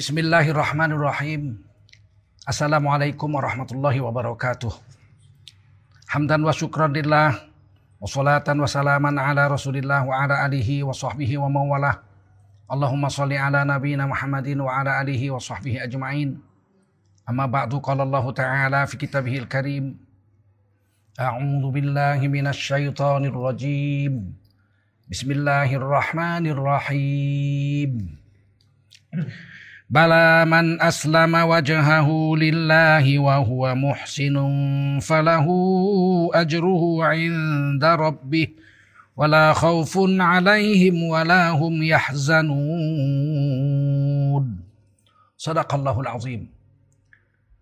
Bismillahirrahmanirrahim. Assalamualaikum warahmatullahi wabarakatuh. Hamdan wa syukran lillah. Wassalatan wassalaman ala rasulillah wa ala alihi wa sahbihi wa mawalah. Allahumma salli ala nabina Muhammadin wa ala alihi wa sahbihi ajma'in. Amma ba'du qala Allah Ta'ala fi kitabihil karim. A'udhu billahi minasy syaithanir rajim. Bismillahirrahmanirrahim. Bala man aslama wajhahu lillahi wa huwa muhsinun falahu ajruhu inda rabbih wala khaufun alaihim wala hum yahzanun. Sadaqallahul azim.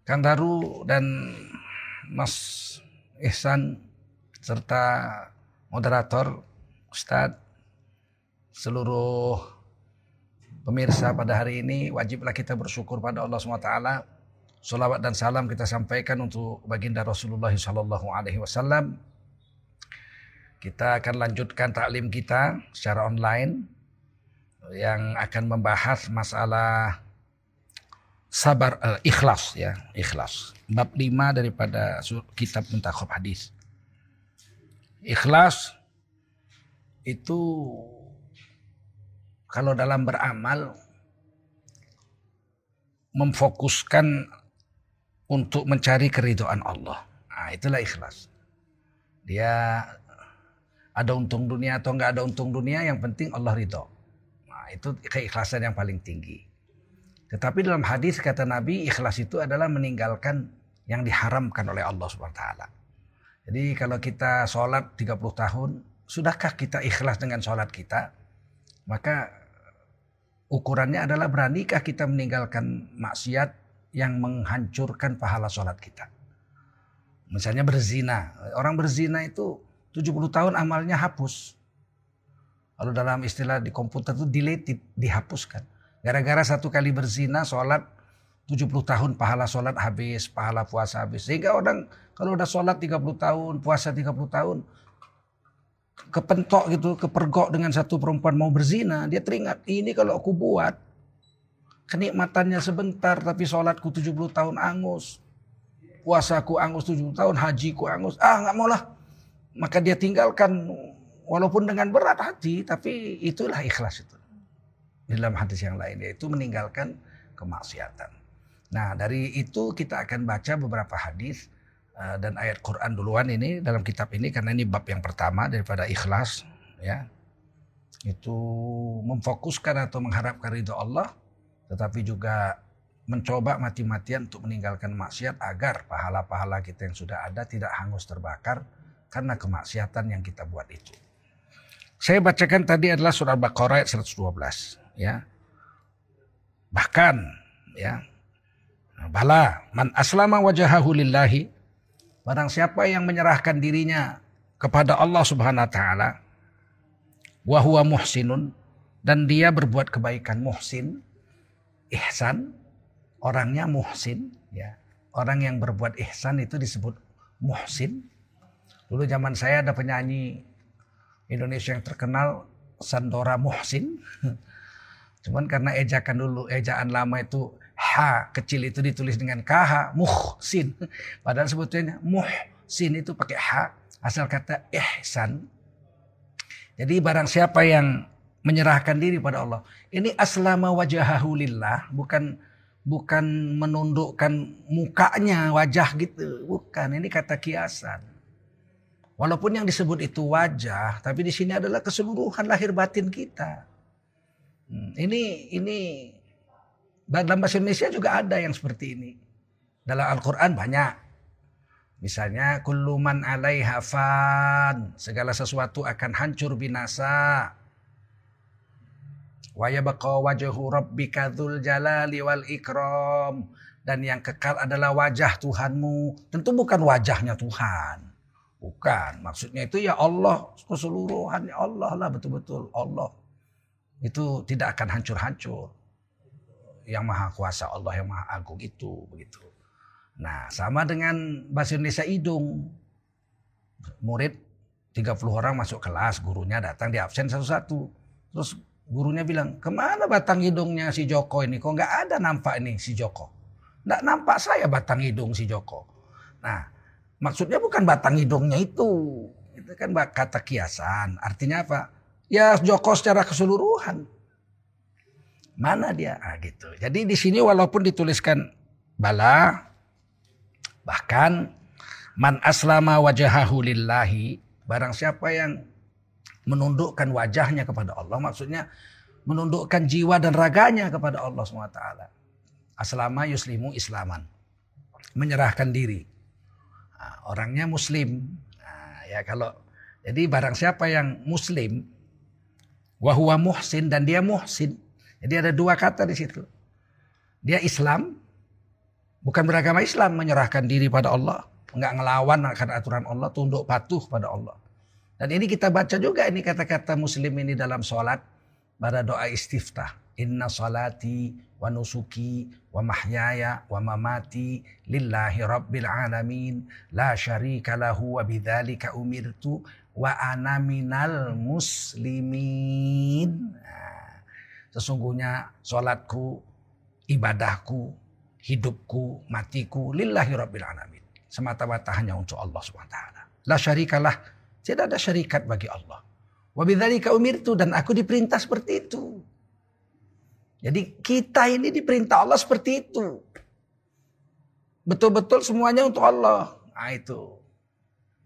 Kang Daru dan Mas Ihsan serta moderator Ustadz seluruh Pemirsa pada hari ini wajiblah kita bersyukur pada Allah SWT. Salawat dan salam kita sampaikan untuk baginda Rasulullah Wasallam. Kita akan lanjutkan taklim kita secara online yang akan membahas masalah sabar uh, ikhlas ya ikhlas bab 5 daripada kitab Muntakhab Hadis. Ikhlas itu kalau dalam beramal memfokuskan untuk mencari keridhaan Allah. Nah, itulah ikhlas. Dia ada untung dunia atau enggak ada untung dunia, yang penting Allah ridho. Nah, itu keikhlasan yang paling tinggi. Tetapi dalam hadis kata Nabi, ikhlas itu adalah meninggalkan yang diharamkan oleh Allah SWT. Jadi kalau kita sholat 30 tahun, sudahkah kita ikhlas dengan sholat kita? Maka ukurannya adalah beranikah kita meninggalkan maksiat yang menghancurkan pahala sholat kita. Misalnya berzina. Orang berzina itu 70 tahun amalnya hapus. Lalu dalam istilah di komputer itu deleted, dihapuskan. Gara-gara satu kali berzina, sholat 70 tahun pahala sholat habis, pahala puasa habis. Sehingga orang kalau udah sholat 30 tahun, puasa 30 tahun, kepentok gitu, kepergok dengan satu perempuan mau berzina, dia teringat, ini kalau aku buat, kenikmatannya sebentar, tapi sholatku 70 tahun angus. Puasaku angus 70 tahun, hajiku angus. Ah nggak mau lah. Maka dia tinggalkan, walaupun dengan berat hati, tapi itulah ikhlas itu. Dalam hadis yang lain, yaitu meninggalkan kemaksiatan. Nah dari itu kita akan baca beberapa hadis dan ayat Quran duluan ini dalam kitab ini karena ini bab yang pertama daripada ikhlas ya itu memfokuskan atau mengharapkan ridho Allah tetapi juga mencoba mati-matian untuk meninggalkan maksiat agar pahala-pahala kita yang sudah ada tidak hangus terbakar karena kemaksiatan yang kita buat itu. Saya bacakan tadi adalah surah Baqarah ayat 112 ya. Bahkan ya bala man aslama wajahahu lillahi Barang siapa yang menyerahkan dirinya kepada Allah Subhanahu wa taala wa huwa muhsinun dan dia berbuat kebaikan muhsin ihsan orangnya muhsin ya. Orang yang berbuat ihsan itu disebut muhsin. Dulu zaman saya ada penyanyi Indonesia yang terkenal Sandora Muhsin. Cuman karena ejakan dulu ejaan lama itu H kecil itu ditulis dengan KH, muhsin. Padahal sebetulnya muhsin itu pakai H, asal kata ihsan. Jadi barang siapa yang menyerahkan diri pada Allah. Ini aslama wajahahu lillah, bukan bukan menundukkan mukanya, wajah gitu. Bukan, ini kata kiasan. Walaupun yang disebut itu wajah, tapi di sini adalah keseluruhan lahir batin kita. Hmm, ini ini dalam bahasa Indonesia juga ada yang seperti ini. Dalam Al-Quran banyak. Misalnya kulluman alaiha fan. Segala sesuatu akan hancur binasa. Wa yabqa wajhu rabbika dzul jalali wal ikram. Dan yang kekal adalah wajah Tuhanmu. Tentu bukan wajahnya Tuhan. Bukan. Maksudnya itu ya Allah. Keseluruhannya Allah lah betul-betul. Allah. Itu tidak akan hancur-hancur yang maha kuasa Allah yang maha agung itu begitu. Nah sama dengan bahasa Indonesia hidung. Murid 30 orang masuk kelas, gurunya datang di absen satu-satu. Terus Gurunya bilang, ke mana batang hidungnya si Joko ini? Kok nggak ada nampak ini si Joko? Nggak nampak saya batang hidung si Joko. Nah, maksudnya bukan batang hidungnya itu. Itu kan kata kiasan. Artinya apa? Ya Joko secara keseluruhan. Mana dia? Ah, gitu. Jadi di sini walaupun dituliskan bala, bahkan man aslama wajahahu lillahi, barang siapa yang menundukkan wajahnya kepada Allah. Maksudnya menundukkan jiwa dan raganya kepada Allah SWT. Aslama yuslimu islaman. Menyerahkan diri. Nah, orangnya muslim. Nah, ya kalau jadi barang siapa yang muslim wahwa muhsin dan dia muhsin. Jadi ada dua kata di situ. Dia Islam bukan beragama Islam menyerahkan diri pada Allah, enggak ngelawan akan aturan Allah, tunduk patuh pada Allah. Dan ini kita baca juga ini kata-kata muslim ini dalam sholat pada doa istiftah. Inna salati wa nusuki wa mahyaya wa mamati lillahi rabbil alamin la syarika lahu wa bidzalika umirtu wa ana minal muslimin. Nah, sesungguhnya sholatku, ibadahku, hidupku, matiku lillahi rabbil alamin. Semata-mata hanya untuk Allah SWT. La syarikalah tidak ada syarikat bagi Allah. Wabidzalika umirtu dan aku diperintah seperti itu. Jadi kita ini diperintah Allah seperti itu. Betul-betul semuanya untuk Allah. Nah itu.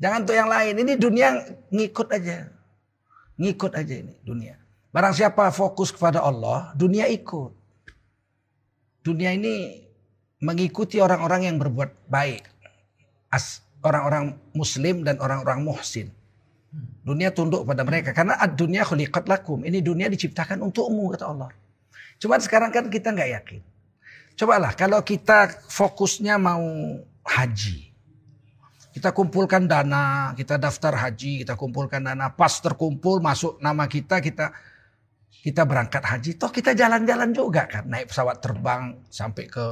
Jangan untuk yang lain. Ini dunia ngikut aja. Ngikut aja ini dunia. Barang siapa fokus kepada Allah, dunia ikut. Dunia ini mengikuti orang-orang yang berbuat baik. As orang-orang muslim dan orang-orang muhsin. Dunia tunduk pada mereka karena dunia khuliqat lakum. Ini dunia diciptakan untukmu kata Allah. Cuma sekarang kan kita nggak yakin. Cobalah kalau kita fokusnya mau haji. Kita kumpulkan dana, kita daftar haji, kita kumpulkan dana, pas terkumpul masuk nama kita, kita kita berangkat haji. Toh kita jalan-jalan juga kan, naik pesawat terbang sampai ke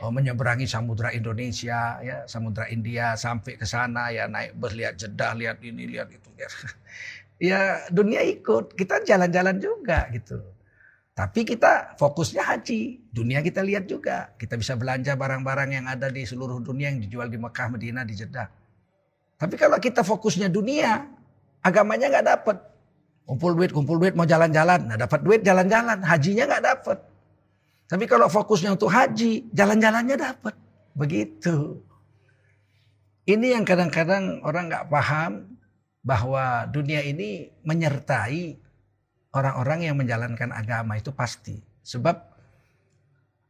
oh, menyeberangi samudra Indonesia ya samudra India sampai ke sana ya naik bus lihat Jeddah lihat ini lihat itu ya, ya dunia ikut. Kita jalan-jalan juga gitu. Tapi kita fokusnya haji. Dunia kita lihat juga. Kita bisa belanja barang-barang yang ada di seluruh dunia yang dijual di Mekah Medina di Jeddah. Tapi kalau kita fokusnya dunia agamanya nggak dapat kumpul duit kumpul duit mau jalan-jalan nah dapat duit jalan-jalan hajinya nggak dapat tapi kalau fokusnya untuk haji, jalan-jalannya dapat. Begitu. Ini yang kadang-kadang orang nggak paham bahwa dunia ini menyertai orang-orang yang menjalankan agama itu pasti. Sebab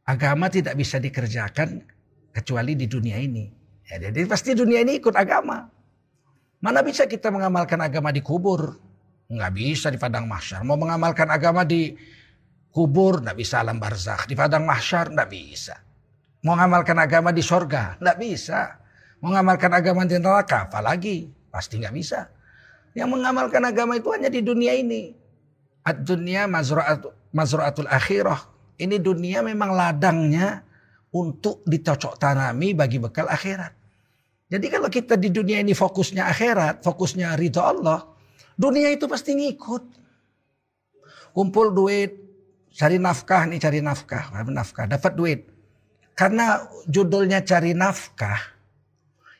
agama tidak bisa dikerjakan kecuali di dunia ini. Ya, jadi pasti dunia ini ikut agama. Mana bisa kita mengamalkan agama di kubur? Nggak bisa di padang mahsyar. Mau mengamalkan agama di kubur nggak bisa alam barzakh, di padang mahsyar nggak bisa. Mau ngamalkan agama di sorga nggak bisa. Mau ngamalkan agama di neraka apalagi pasti nggak bisa. Yang mengamalkan agama itu hanya di dunia ini. Ad-dunya mazra'atul akhirah. Ini dunia memang ladangnya untuk dicocok tanami bagi bekal akhirat. Jadi kalau kita di dunia ini fokusnya akhirat, fokusnya ridho Allah, dunia itu pasti ngikut. Kumpul duit, Cari nafkah nih cari nafkah, nafkah, dapat duit. Karena judulnya cari nafkah,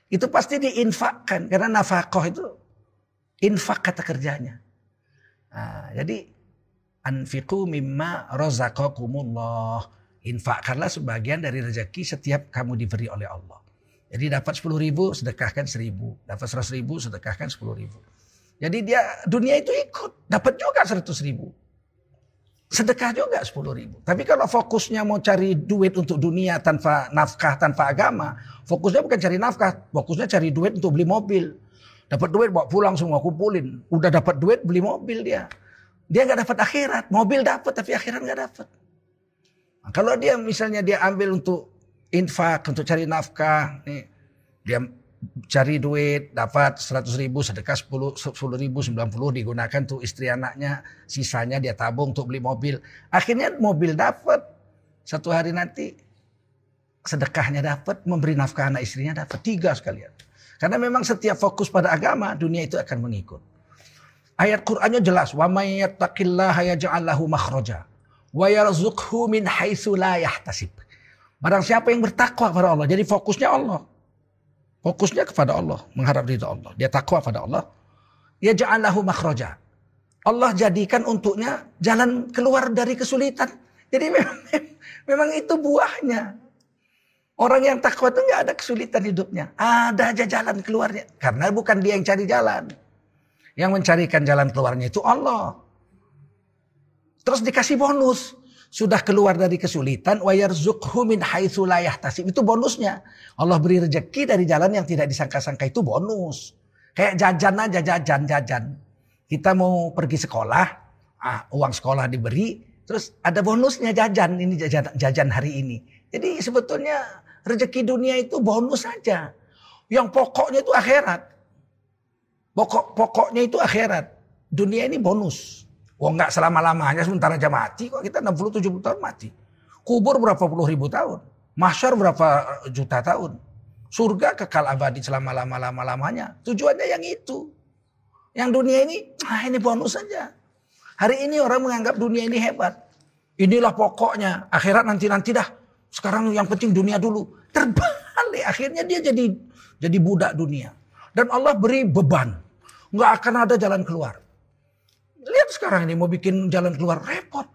itu pasti diinfakkan karena nafkah itu infak kata kerjanya. Nah, jadi anfiqu mimma razaqakumullah. Infakkanlah sebagian dari rezeki setiap kamu diberi oleh Allah. Jadi dapat 10 ribu, sedekahkan 1000. Dapat 100 ribu, sedekahkan 10 ribu. Jadi dia dunia itu ikut. Dapat juga 100 ribu. Sedekah juga 10 ribu. Tapi kalau fokusnya mau cari duit untuk dunia tanpa nafkah, tanpa agama. Fokusnya bukan cari nafkah. Fokusnya cari duit untuk beli mobil. Dapat duit bawa pulang semua kumpulin. Udah dapat duit beli mobil dia. Dia nggak dapat akhirat. Mobil dapat tapi akhirat nggak dapat. Nah, kalau dia misalnya dia ambil untuk infak, untuk cari nafkah. Nih, dia cari duit dapat 100 ribu sedekah 10, 10 ribu 90 digunakan tuh istri anaknya sisanya dia tabung untuk beli mobil. Akhirnya mobil dapat. Satu hari nanti sedekahnya dapat memberi nafkah anak istrinya dapat. Tiga sekalian. Karena memang setiap fokus pada agama dunia itu akan mengikut. Ayat Qur'annya jelas, wa may yattaqillaha makhraja wa yarzuqhu min haitsu la. Barang siapa yang bertakwa kepada Allah, jadi fokusnya Allah. Fokusnya kepada Allah, mengharap ridha Allah. Dia takwa pada Allah. Ya ja'alahu makhraja. Allah jadikan untuknya jalan keluar dari kesulitan. Jadi memang, memang itu buahnya. Orang yang takwa itu nggak ada kesulitan hidupnya. Ada aja jalan keluarnya. Karena bukan dia yang cari jalan. Yang mencarikan jalan keluarnya itu Allah. Terus dikasih bonus. Sudah keluar dari kesulitan. Wa yarzukhu min haitsu la yahtasib. Itu bonusnya. Allah beri rezeki dari jalan yang tidak disangka-sangka itu bonus. Kayak jajan aja, jajan, jajan. Kita mau pergi sekolah, ah, uang sekolah diberi, terus ada bonusnya jajan, ini jajan, jajan hari ini. Jadi sebetulnya rezeki dunia itu bonus saja. Yang pokoknya itu akhirat. Pokok pokoknya itu akhirat. Dunia ini bonus. Wah nggak selama-lamanya sementara aja mati kok kita 60-70 tahun mati. Kubur berapa puluh ribu tahun. Mahsyar berapa juta tahun. Surga kekal abadi selama lama-lama lamanya. Tujuannya yang itu. Yang dunia ini, ah ini bonus saja. Hari ini orang menganggap dunia ini hebat. Inilah pokoknya. Akhirat nanti-nanti dah. Sekarang yang penting dunia dulu. Terbalik. Akhirnya dia jadi jadi budak dunia. Dan Allah beri beban nggak akan ada jalan keluar. Lihat sekarang ini mau bikin jalan keluar repot.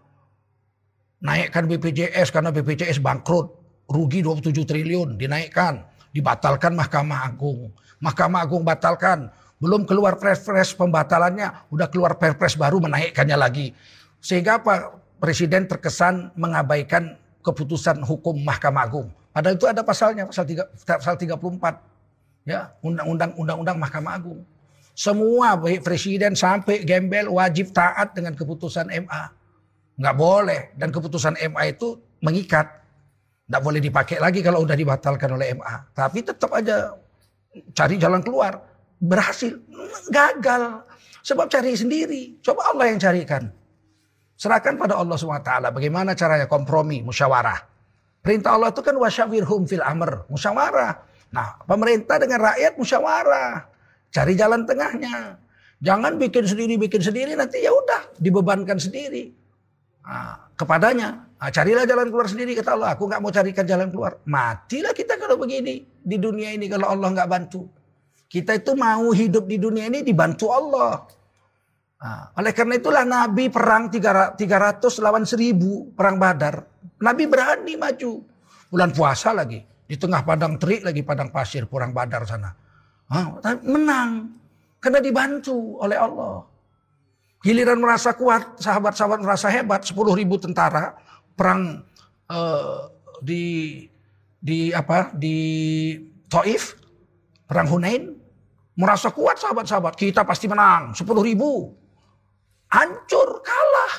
Naikkan BPJS karena BPJS bangkrut. Rugi 27 triliun dinaikkan. Dibatalkan Mahkamah Agung. Mahkamah Agung batalkan. Belum keluar perpres pembatalannya. Udah keluar perpres baru menaikkannya lagi. Sehingga apa? Presiden terkesan mengabaikan keputusan hukum Mahkamah Agung. Padahal itu ada pasalnya, pasal, 3, pasal 34. Ya, undang-undang undang-undang Mahkamah Agung. Semua baik presiden sampai gembel wajib taat dengan keputusan MA. Nggak boleh. Dan keputusan MA itu mengikat. Nggak boleh dipakai lagi kalau udah dibatalkan oleh MA. Tapi tetap aja cari jalan keluar. Berhasil. Gagal. Sebab cari sendiri. Coba Allah yang carikan. Serahkan pada Allah SWT. Bagaimana caranya kompromi, musyawarah. Perintah Allah itu kan wasyawirhum fil amr. Musyawarah. Nah pemerintah dengan rakyat musyawarah. Cari jalan tengahnya. Jangan bikin sendiri, bikin sendiri nanti ya udah dibebankan sendiri. Nah, kepadanya, nah, carilah jalan keluar sendiri kata Allah. Aku nggak mau carikan jalan keluar. Matilah kita kalau begini di dunia ini kalau Allah nggak bantu. Kita itu mau hidup di dunia ini dibantu Allah. Nah, oleh karena itulah Nabi perang 300 lawan 1000 perang Badar. Nabi berani maju. Bulan puasa lagi. Di tengah padang terik lagi padang pasir perang Badar sana. Tapi menang. Karena dibantu oleh Allah. Giliran merasa kuat, sahabat-sahabat merasa hebat, 10 ribu tentara perang uh, di di apa di Taif, perang Hunain, merasa kuat sahabat-sahabat, kita pasti menang, 10 ribu. Hancur, kalah.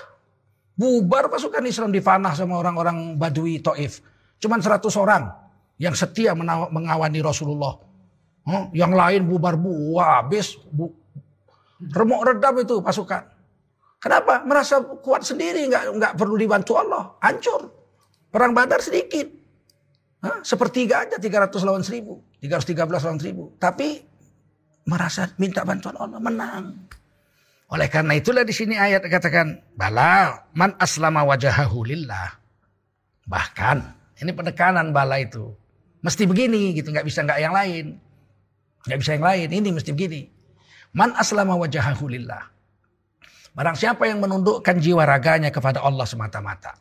Bubar pasukan Islam difanah sama orang-orang Badui Taif. Cuman 100 orang yang setia mengawani Rasulullah yang lain bubar bu, wah habis bu, remuk redam itu pasukan. Kenapa? Merasa kuat sendiri, nggak nggak perlu dibantu Allah, hancur. Perang Badar sedikit, Hah? sepertiga aja 300 lawan 1000, 313 lawan 1000. Tapi merasa minta bantuan Allah, menang. Oleh karena itulah di sini ayat katakan, bala man aslama wajahahu lillah. Bahkan ini penekanan bala itu. Mesti begini gitu, nggak bisa nggak yang lain. Gak bisa yang lain. Ini mesti begini. Man aslama wajahahu lillah. Barang siapa yang menundukkan jiwa raganya kepada Allah semata-mata.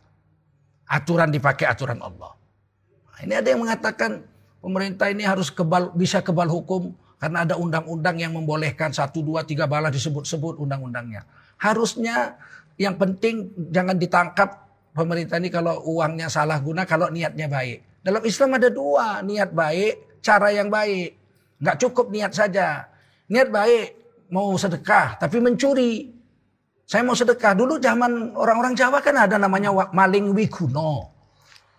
Aturan dipakai aturan Allah. Nah, ini ada yang mengatakan pemerintah ini harus kebal, bisa kebal hukum karena ada undang-undang yang membolehkan satu dua tiga bala disebut-sebut undang-undangnya. Harusnya yang penting jangan ditangkap pemerintah ini kalau uangnya salah guna kalau niatnya baik. Dalam Islam ada dua niat baik, cara yang baik. Nggak cukup niat saja. Niat baik, mau sedekah, tapi mencuri. Saya mau sedekah. Dulu zaman orang-orang Jawa kan ada namanya maling wikuno.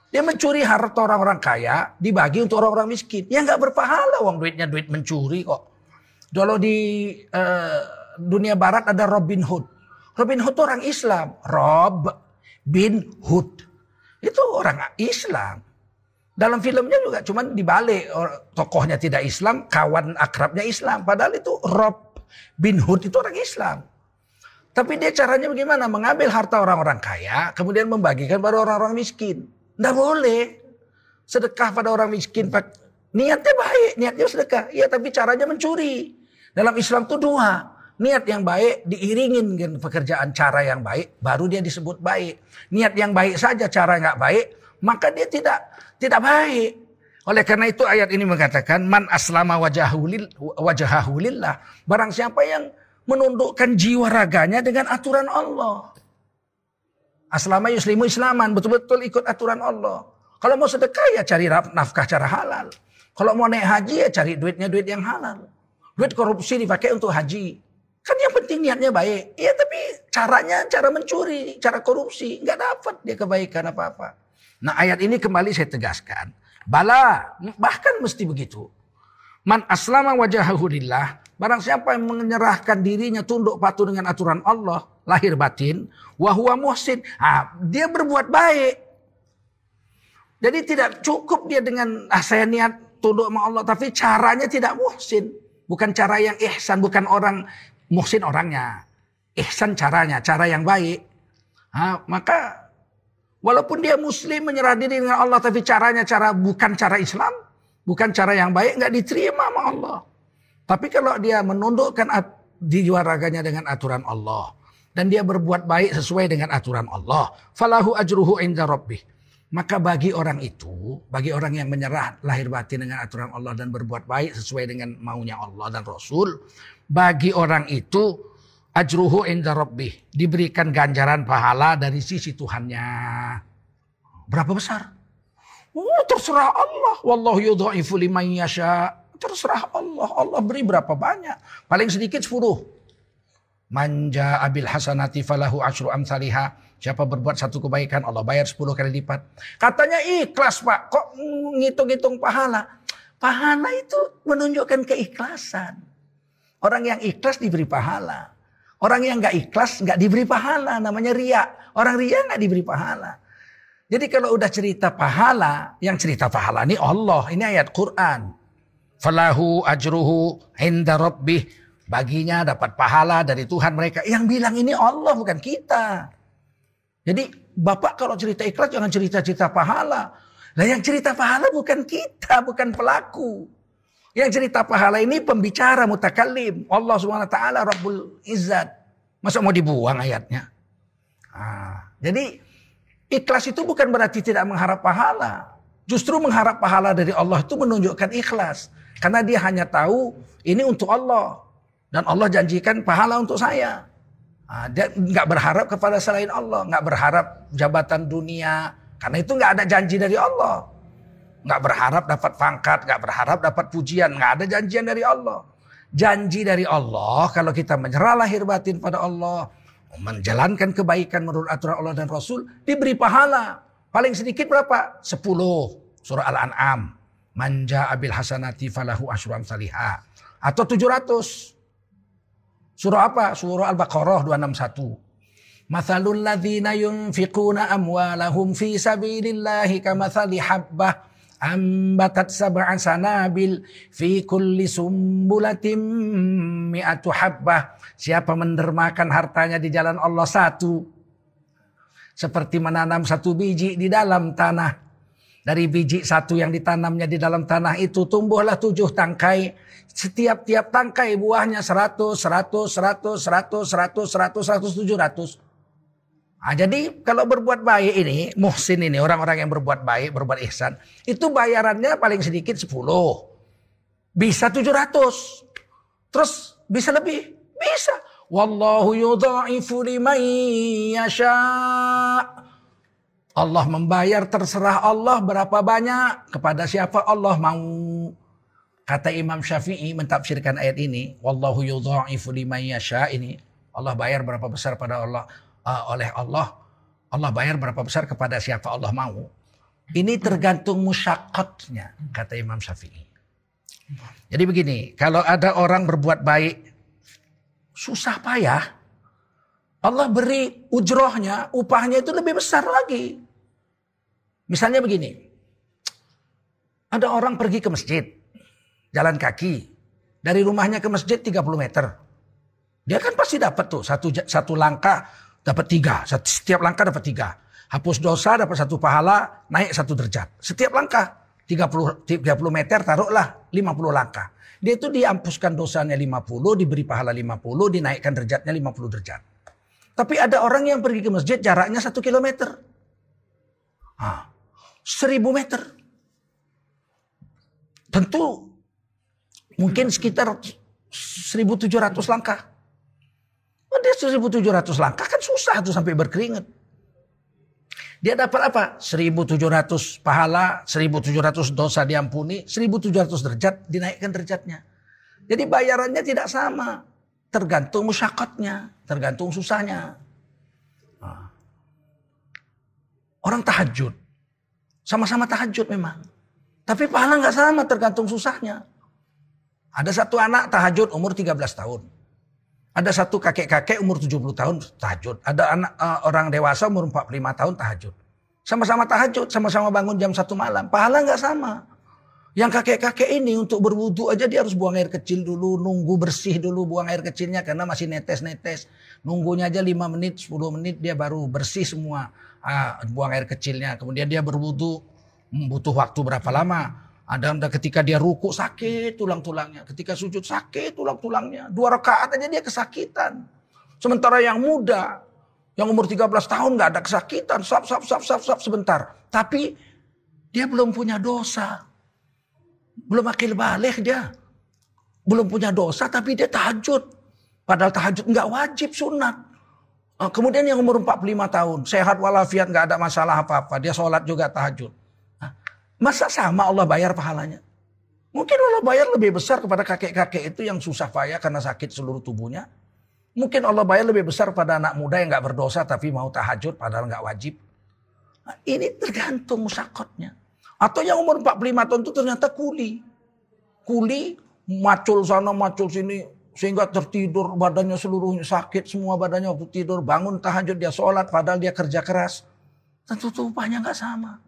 Dia mencuri harta orang-orang kaya, dibagi untuk orang-orang miskin. Ya nggak berpahala uang duitnya duit mencuri kok. Kalau di uh, dunia barat ada Robin Hood. Robin Hood itu orang Islam. Rob bin Hood. Itu orang Islam. Dalam filmnya juga cuman dibalik tokohnya tidak Islam, kawan akrabnya Islam. Padahal itu Rob bin Hood itu orang Islam. Tapi dia caranya bagaimana? Mengambil harta orang-orang kaya, kemudian membagikan pada orang-orang miskin. Tidak boleh. Sedekah pada orang miskin. Niatnya baik, niatnya sedekah. Iya, tapi caranya mencuri. Dalam Islam itu dua. Niat yang baik diiringin dengan pekerjaan cara yang baik, baru dia disebut baik. Niat yang baik saja, cara nggak baik, maka dia tidak tidak baik. Oleh karena itu ayat ini mengatakan man aslama wajahahulillah. Barang siapa yang menundukkan jiwa raganya dengan aturan Allah. Aslama yuslimu islaman, betul-betul ikut aturan Allah. Kalau mau sedekah ya cari nafkah cara halal. Kalau mau naik haji ya cari duitnya duit yang halal. Duit korupsi dipakai untuk haji. Kan yang penting niatnya baik. Ya tapi caranya cara mencuri, cara korupsi. Nggak dapat dia kebaikan apa-apa. Nah ayat ini kembali saya tegaskan. Bala, bahkan mesti begitu. Man aslama wajahahu lillah. Barang siapa yang menyerahkan dirinya tunduk patuh dengan aturan Allah. Lahir batin. Wahuwa muhsin. Nah, dia berbuat baik. Jadi tidak cukup dia dengan ah, saya niat tunduk sama Allah. Tapi caranya tidak muhsin. Bukan cara yang ihsan. Bukan orang muhsin orangnya. Ihsan caranya. Cara yang baik. Nah, maka walaupun dia muslim menyerah diri dengan Allah. Tapi caranya cara bukan cara Islam bukan cara yang baik nggak diterima sama Allah. Tapi kalau dia menundukkan jiwa raganya dengan aturan Allah dan dia berbuat baik sesuai dengan aturan Allah, falahu ajruhu inda rabbih. Maka bagi orang itu, bagi orang yang menyerah lahir batin dengan aturan Allah dan berbuat baik sesuai dengan maunya Allah dan Rasul, bagi orang itu ajruhu inda rabbih, diberikan ganjaran pahala dari sisi Tuhannya. Berapa besar? Oh, terserah Allah. Wallahu yudha'ifu liman yasha. Terserah Allah. Allah beri berapa banyak. Paling sedikit 10. Manja abil hasanati falahu asyru amsaliha. Siapa berbuat satu kebaikan Allah bayar 10 kali lipat. Katanya ikhlas pak. Kok ngitung-ngitung pahala? Pahala itu menunjukkan keikhlasan. Orang yang ikhlas diberi pahala. Orang yang nggak ikhlas nggak diberi pahala. Namanya ria. Orang ria nggak diberi pahala. Jadi kalau udah cerita pahala, yang cerita pahala ini Allah. Ini ayat Quran. Falahu ajruhu inda rabbih. Baginya dapat pahala dari Tuhan mereka. Yang bilang ini Allah bukan kita. Jadi Bapak kalau cerita ikhlas jangan cerita-cerita pahala. Nah yang cerita pahala bukan kita, bukan pelaku. Yang cerita pahala ini pembicara mutakalim. Allah SWT Rabbul Izzat. Masa mau dibuang ayatnya? Nah, jadi Ikhlas itu bukan berarti tidak mengharap pahala. Justru mengharap pahala dari Allah itu menunjukkan ikhlas. Karena dia hanya tahu ini untuk Allah. Dan Allah janjikan pahala untuk saya. Nah, dia nggak berharap kepada selain Allah. nggak berharap jabatan dunia. Karena itu nggak ada janji dari Allah. Nggak berharap dapat pangkat. nggak berharap dapat pujian. nggak ada janjian dari Allah. Janji dari Allah kalau kita menyerah lahir batin pada Allah menjalankan kebaikan menurut aturan Allah dan Rasul diberi pahala. Paling sedikit berapa? 10. Surah Al-An'am. Manja abil hasanati falahu asyuram salihah. Atau 700. Surah apa? Surah Al-Baqarah 261. Mathalul ladhina yunfiquna amwalahum fi sabilillahi kamathali habbah ambatat sab'an sanabil fi kulli sumbulatim mi'atu habbah. Siapa mendermakan hartanya di jalan Allah satu. Seperti menanam satu biji di dalam tanah. Dari biji satu yang ditanamnya di dalam tanah itu tumbuhlah tujuh tangkai. Setiap-tiap tangkai buahnya seratus, seratus, seratus, seratus, seratus, seratus, seratus, tujuh ratus. Nah, jadi kalau berbuat baik ini, muhsin ini, orang-orang yang berbuat baik, berbuat ihsan, itu bayarannya paling sedikit 10. Bisa 700. Terus bisa lebih? Bisa. Wallahu yudha'ifu. Allah membayar terserah Allah berapa banyak kepada siapa Allah mau. Kata Imam Syafi'i mentafsirkan ayat ini, wallahu yudha'ifu ini. Allah bayar berapa besar pada Allah uh, oleh Allah, Allah bayar berapa besar kepada siapa Allah mau. Ini tergantung musyakatnya, kata Imam Syafi'i. Jadi begini, kalau ada orang berbuat baik, susah payah, Allah beri ujrohnya, upahnya itu lebih besar lagi. Misalnya begini, ada orang pergi ke masjid, jalan kaki, dari rumahnya ke masjid 30 meter. Dia kan pasti dapat tuh satu satu langkah dapat tiga, setiap langkah dapat tiga. Hapus dosa dapat satu pahala, naik satu derajat. Setiap langkah 30 30 meter taruhlah 50 langkah. Dia itu diampuskan dosanya 50, diberi pahala 50, dinaikkan derajatnya 50 derajat. Tapi ada orang yang pergi ke masjid jaraknya satu kilometer. Ah, seribu meter. Tentu mungkin sekitar 1700 langkah. Dia 1700 langkah susah tuh sampai berkeringat. Dia dapat apa? 1700 pahala, 1700 dosa diampuni, 1700 derajat dinaikkan derajatnya. Jadi bayarannya tidak sama. Tergantung musyakatnya, tergantung susahnya. Nah. Orang tahajud. Sama-sama tahajud memang. Tapi pahala nggak sama tergantung susahnya. Ada satu anak tahajud umur 13 tahun. Ada satu kakek-kakek umur 70 tahun tahajud. Ada anak uh, orang dewasa umur 45 tahun tahajud. Sama-sama tahajud, sama-sama bangun jam satu malam. Pahala nggak sama. Yang kakek-kakek ini untuk berwudu aja dia harus buang air kecil dulu, nunggu bersih dulu buang air kecilnya karena masih netes-netes. Nunggunya aja 5 menit, 10 menit dia baru bersih semua uh, buang air kecilnya. Kemudian dia berwudu, hmm, butuh waktu berapa lama? Ada ketika dia ruku sakit tulang-tulangnya. Ketika sujud sakit tulang-tulangnya. Dua rakaat aja dia kesakitan. Sementara yang muda, yang umur 13 tahun gak ada kesakitan. Sap, sap, sap, sap, sap sebentar. Tapi dia belum punya dosa. Belum akil balik dia. Belum punya dosa tapi dia tahajud. Padahal tahajud nggak wajib sunat. Ah, kemudian yang umur 45 tahun, sehat walafiat nggak ada masalah apa-apa, dia sholat juga tahajud. Masa sama Allah bayar pahalanya? Mungkin Allah bayar lebih besar kepada kakek-kakek itu yang susah payah karena sakit seluruh tubuhnya. Mungkin Allah bayar lebih besar pada anak muda yang nggak berdosa tapi mau tahajud padahal nggak wajib. Nah, ini tergantung musakotnya. Atau yang umur 45 tahun itu ternyata kuli. Kuli macul sana macul sini sehingga tertidur badannya seluruhnya sakit semua badannya waktu tidur bangun tahajud dia sholat padahal dia kerja keras. Tentu tumpahnya nggak sama.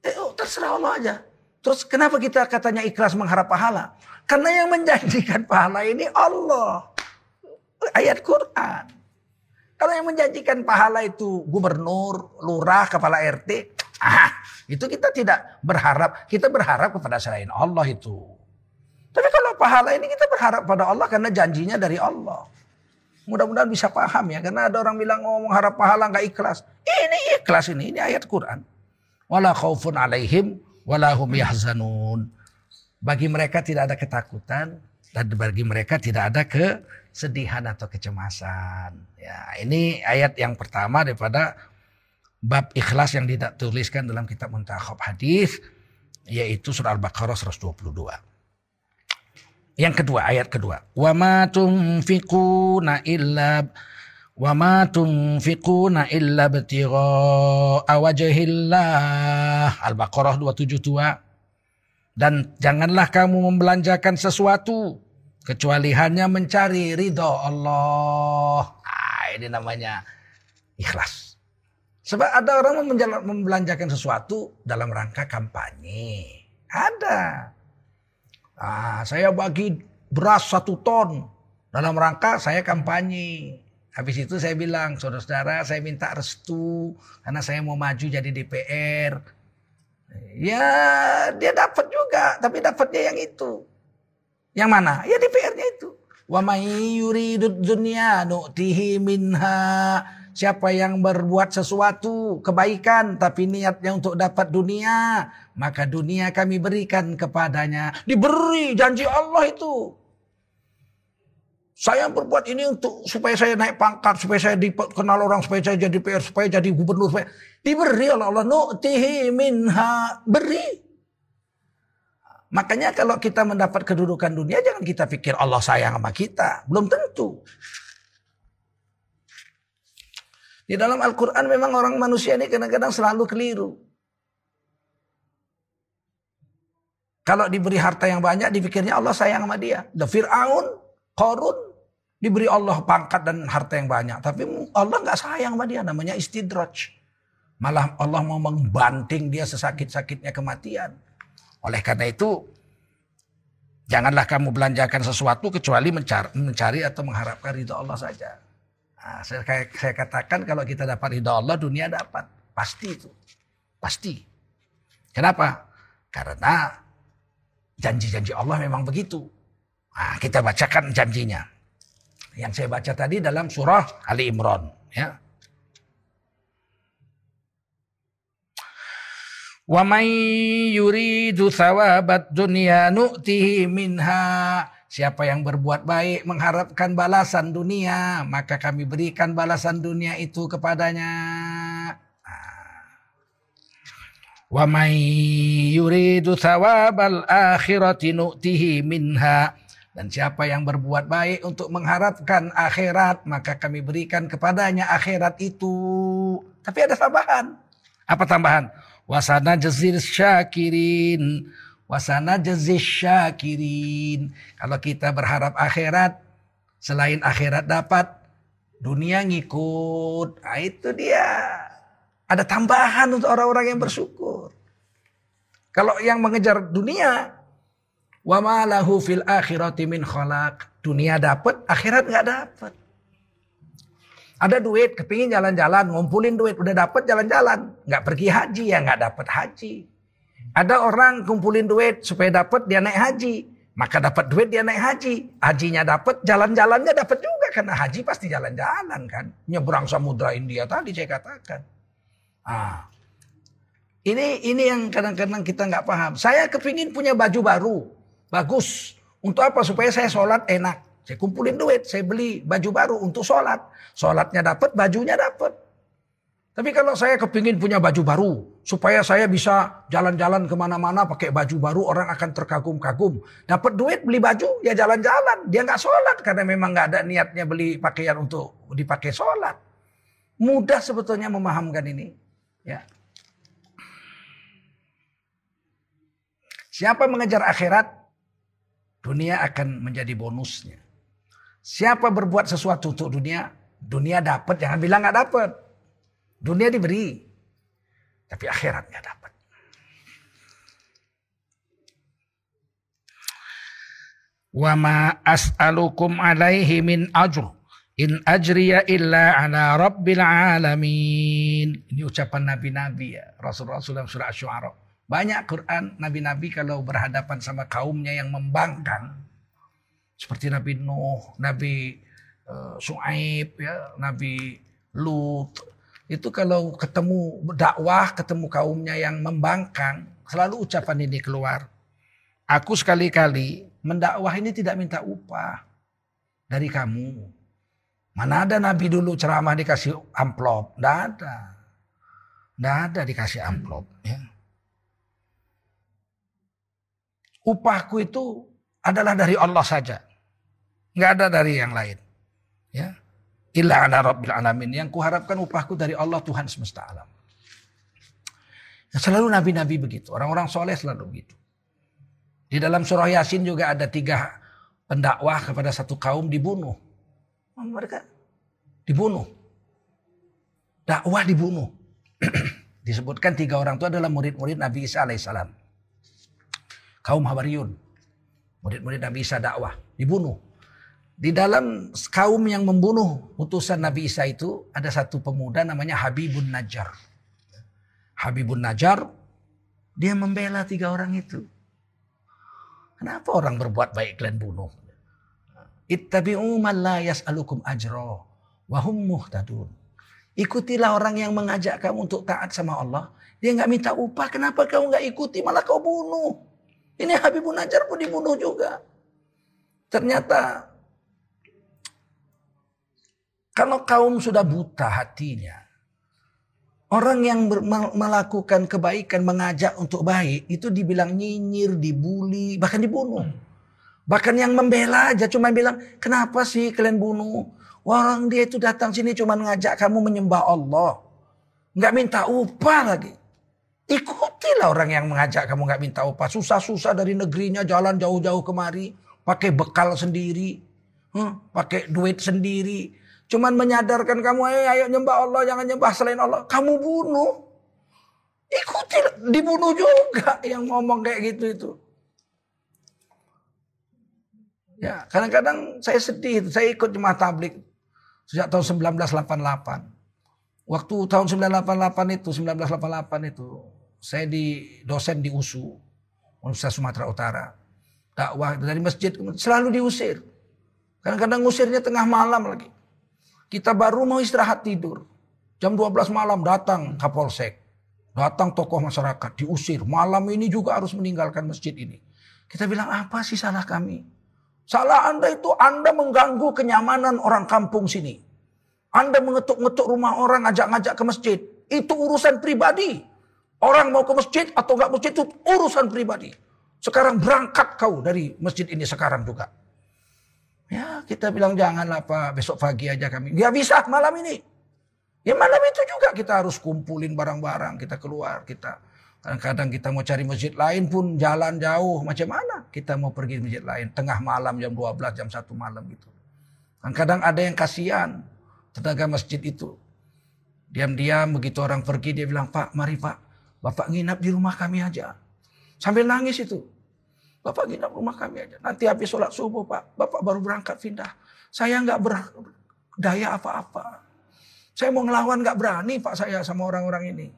Eh, oh, terserah Allah aja. Terus kenapa kita katanya ikhlas mengharap pahala? Karena yang menjanjikan pahala ini Allah. Ayat Quran. Kalau yang menjanjikan pahala itu gubernur, lurah, kepala RT, ah, itu kita tidak berharap. Kita berharap kepada selain Allah itu. Tapi kalau pahala ini kita berharap pada Allah karena janjinya dari Allah. Mudah-mudahan bisa paham ya. Karena ada orang bilang oh mengharap pahala nggak ikhlas. Ini ikhlas ini, ini ayat Quran wala khaufun alaihim wala hum yahzanun. Bagi mereka tidak ada ketakutan dan bagi mereka tidak ada kesedihan atau kecemasan. Ya, ini ayat yang pertama daripada bab ikhlas yang dituliskan dalam kitab Muntakhab Hadis yaitu surah Al-Baqarah 122. Yang kedua, ayat kedua. Wa ma tunfiquna illa Wa ma tunfiquna illa btigha'a wajhillah. Al-Baqarah 272. Dan janganlah kamu membelanjakan sesuatu kecuali hanya mencari ridho Allah. Nah, ini namanya ikhlas. Sebab ada orang membelanjakan sesuatu dalam rangka kampanye. Ada. Nah, saya bagi beras satu ton dalam rangka saya kampanye. Habis itu saya bilang, saudara-saudara saya minta restu karena saya mau maju jadi DPR. Ya dia dapat juga, tapi dapatnya yang itu. Yang mana? Ya DPR-nya itu. Wa may yuridud dunya nu'tihi minha. Siapa yang berbuat sesuatu kebaikan tapi niatnya untuk dapat dunia, maka dunia kami berikan kepadanya. Diberi janji Allah itu. Saya berbuat ini untuk supaya saya naik pangkat, supaya saya dikenal orang, supaya saya jadi PR, supaya jadi gubernur, supaya diberi oleh Allah. Nu'tihi minha beri. Makanya kalau kita mendapat kedudukan dunia jangan kita pikir Allah sayang sama kita. Belum tentu. Di dalam Al-Quran memang orang manusia ini kadang-kadang selalu keliru. Kalau diberi harta yang banyak dipikirnya Allah sayang sama dia. The Fir'aun, Korun, Diberi Allah pangkat dan harta yang banyak. Tapi Allah nggak sayang sama dia. Namanya istidraj. Malah Allah mau membanting dia sesakit-sakitnya kematian. Oleh karena itu Janganlah kamu belanjakan sesuatu kecuali mencari, mencari atau mengharapkan ridho Allah saja. Nah, saya, saya katakan kalau kita dapat ridho Allah, dunia dapat. Pasti itu. Pasti. Kenapa? Karena janji-janji Allah memang begitu. Nah, kita bacakan janjinya. Yang saya baca tadi dalam surah Ali Imran. Ya. Wa may yuridu thawabat dunya nu'tihi minha. Siapa yang berbuat baik mengharapkan balasan dunia, maka kami berikan balasan dunia itu kepadanya. Wa may yuridu thawabal akhirati nu'tihi minha. Dan siapa yang berbuat baik untuk mengharapkan akhirat, maka kami berikan kepadanya akhirat itu. Tapi ada tambahan. Apa tambahan? Wasana jazir syakirin. Wasana jazir syakirin. Kalau kita berharap akhirat, selain akhirat dapat, dunia ngikut. Nah, itu dia. Ada tambahan untuk orang-orang yang bersyukur. Kalau yang mengejar dunia, wa fil akhirati min khalaq. Dunia dapat, akhirat nggak dapat. Ada duit, kepingin jalan-jalan, ngumpulin duit, udah dapat jalan-jalan. Nggak pergi haji ya nggak dapat haji. Ada orang kumpulin duit supaya dapat dia naik haji. Maka dapat duit dia naik haji. Hajinya dapat, jalan-jalannya dapat juga. Karena haji pasti jalan-jalan kan. Nyebrang samudra India tadi saya katakan. Ah. Ini ini yang kadang-kadang kita nggak paham. Saya kepingin punya baju baru. Bagus. Untuk apa? Supaya saya sholat enak. Saya kumpulin duit, saya beli baju baru untuk sholat. Sholatnya dapat, bajunya dapat. Tapi kalau saya kepingin punya baju baru, supaya saya bisa jalan-jalan ke mana-mana pakai baju baru, orang akan terkagum-kagum. Dapat duit beli baju, ya jalan-jalan. Dia nggak sholat karena memang nggak ada niatnya beli pakaian untuk dipakai sholat. Mudah sebetulnya memahamkan ini. Ya. Siapa mengejar akhirat, dunia akan menjadi bonusnya. Siapa berbuat sesuatu untuk dunia, dunia dapat. Jangan bilang nggak dapat. Dunia diberi, tapi akhirat nggak dapat. Wa ma as'alukum alaihi min ajr. In ajriya illa ala rabbil alamin. Ini ucapan nabi-nabi ya. Rasul-Rasul dalam surah Asy-Syu'ara. Banyak Quran nabi-nabi kalau berhadapan sama kaumnya yang membangkang seperti Nabi Nuh, Nabi uh, Su'aib, ya, Nabi Lut. Itu kalau ketemu dakwah, ketemu kaumnya yang membangkang, selalu ucapan ini keluar. Aku sekali-kali mendakwah ini tidak minta upah dari kamu. Mana ada Nabi dulu ceramah dikasih amplop? Tidak ada. Tidak ada dikasih amplop. Ya. Upahku itu adalah dari Allah saja. Nggak ada dari yang lain. Ya. Illa ala rabbil alamin. Yang kuharapkan upahku dari Allah Tuhan semesta alam. Ya, selalu nabi-nabi begitu. Orang-orang soleh selalu begitu. Di dalam surah Yasin juga ada tiga pendakwah kepada satu kaum dibunuh. Mereka dibunuh. Dakwah dibunuh. Disebutkan tiga orang itu adalah murid-murid Nabi Isa alaihissalam. Kaum Hawariyun. Murid-murid Nabi Isa dakwah. Dibunuh. Di dalam kaum yang membunuh utusan Nabi Isa itu ada satu pemuda namanya Habibun Najjar. Habibun Najjar dia membela tiga orang itu. Kenapa orang berbuat baik kalian bunuh? Ittabi'u man la yas'alukum ajra wa hum muhtadun. Ikutilah orang yang mengajak kamu untuk taat sama Allah. Dia nggak minta upah, kenapa kau nggak ikuti malah kau bunuh? Ini Habibun Najjar pun dibunuh juga. Ternyata kalau kaum sudah buta hatinya, orang yang melakukan kebaikan, mengajak untuk baik, itu dibilang nyinyir, dibully, bahkan dibunuh. Bahkan yang membela aja cuma bilang, kenapa sih kalian bunuh? Orang dia itu datang sini cuma ngajak kamu menyembah Allah. Nggak minta upah lagi. Ikutilah orang yang mengajak kamu nggak minta upah. Susah-susah dari negerinya jalan jauh-jauh kemari. Pakai bekal sendiri. Hmm, pakai duit sendiri. Cuman menyadarkan kamu, eh, ayo nyembah Allah, jangan nyembah selain Allah. Kamu bunuh. Ikuti, dibunuh juga yang ngomong kayak gitu itu. Ya, kadang-kadang saya sedih, saya ikut jemaah tablik sejak tahun 1988. Waktu tahun 1988 itu, 1988 itu, saya di dosen di USU, Universitas Sumatera Utara. Dakwah dari masjid selalu diusir. Kadang-kadang ngusirnya tengah malam lagi. Kita baru mau istirahat tidur. Jam 12 malam datang Kapolsek. Datang tokoh masyarakat, diusir. Malam ini juga harus meninggalkan masjid ini. Kita bilang apa sih salah kami? Salah Anda itu Anda mengganggu kenyamanan orang kampung sini. Anda mengetuk-ngetuk rumah orang, ngajak-ngajak ke masjid. Itu urusan pribadi. Orang mau ke masjid atau nggak masjid itu urusan pribadi. Sekarang berangkat kau dari masjid ini sekarang juga. Ya kita bilang janganlah Pak besok pagi aja kami. Gak bisa malam ini. Ya malam itu juga kita harus kumpulin barang-barang. Kita keluar. Kita Kadang-kadang kita mau cari masjid lain pun jalan jauh. Macam mana kita mau pergi masjid lain. Tengah malam jam 12, jam 1 malam gitu. Kadang-kadang ada yang kasihan tenaga masjid itu. Diam-diam begitu orang pergi dia bilang, Pak mari Pak. Bapak nginap di rumah kami aja. Sambil nangis itu. Bapak nginap rumah kami aja. Nanti habis sholat subuh Pak. Bapak baru berangkat pindah. Saya nggak berdaya apa-apa. Saya mau ngelawan nggak berani Pak saya sama orang-orang ini.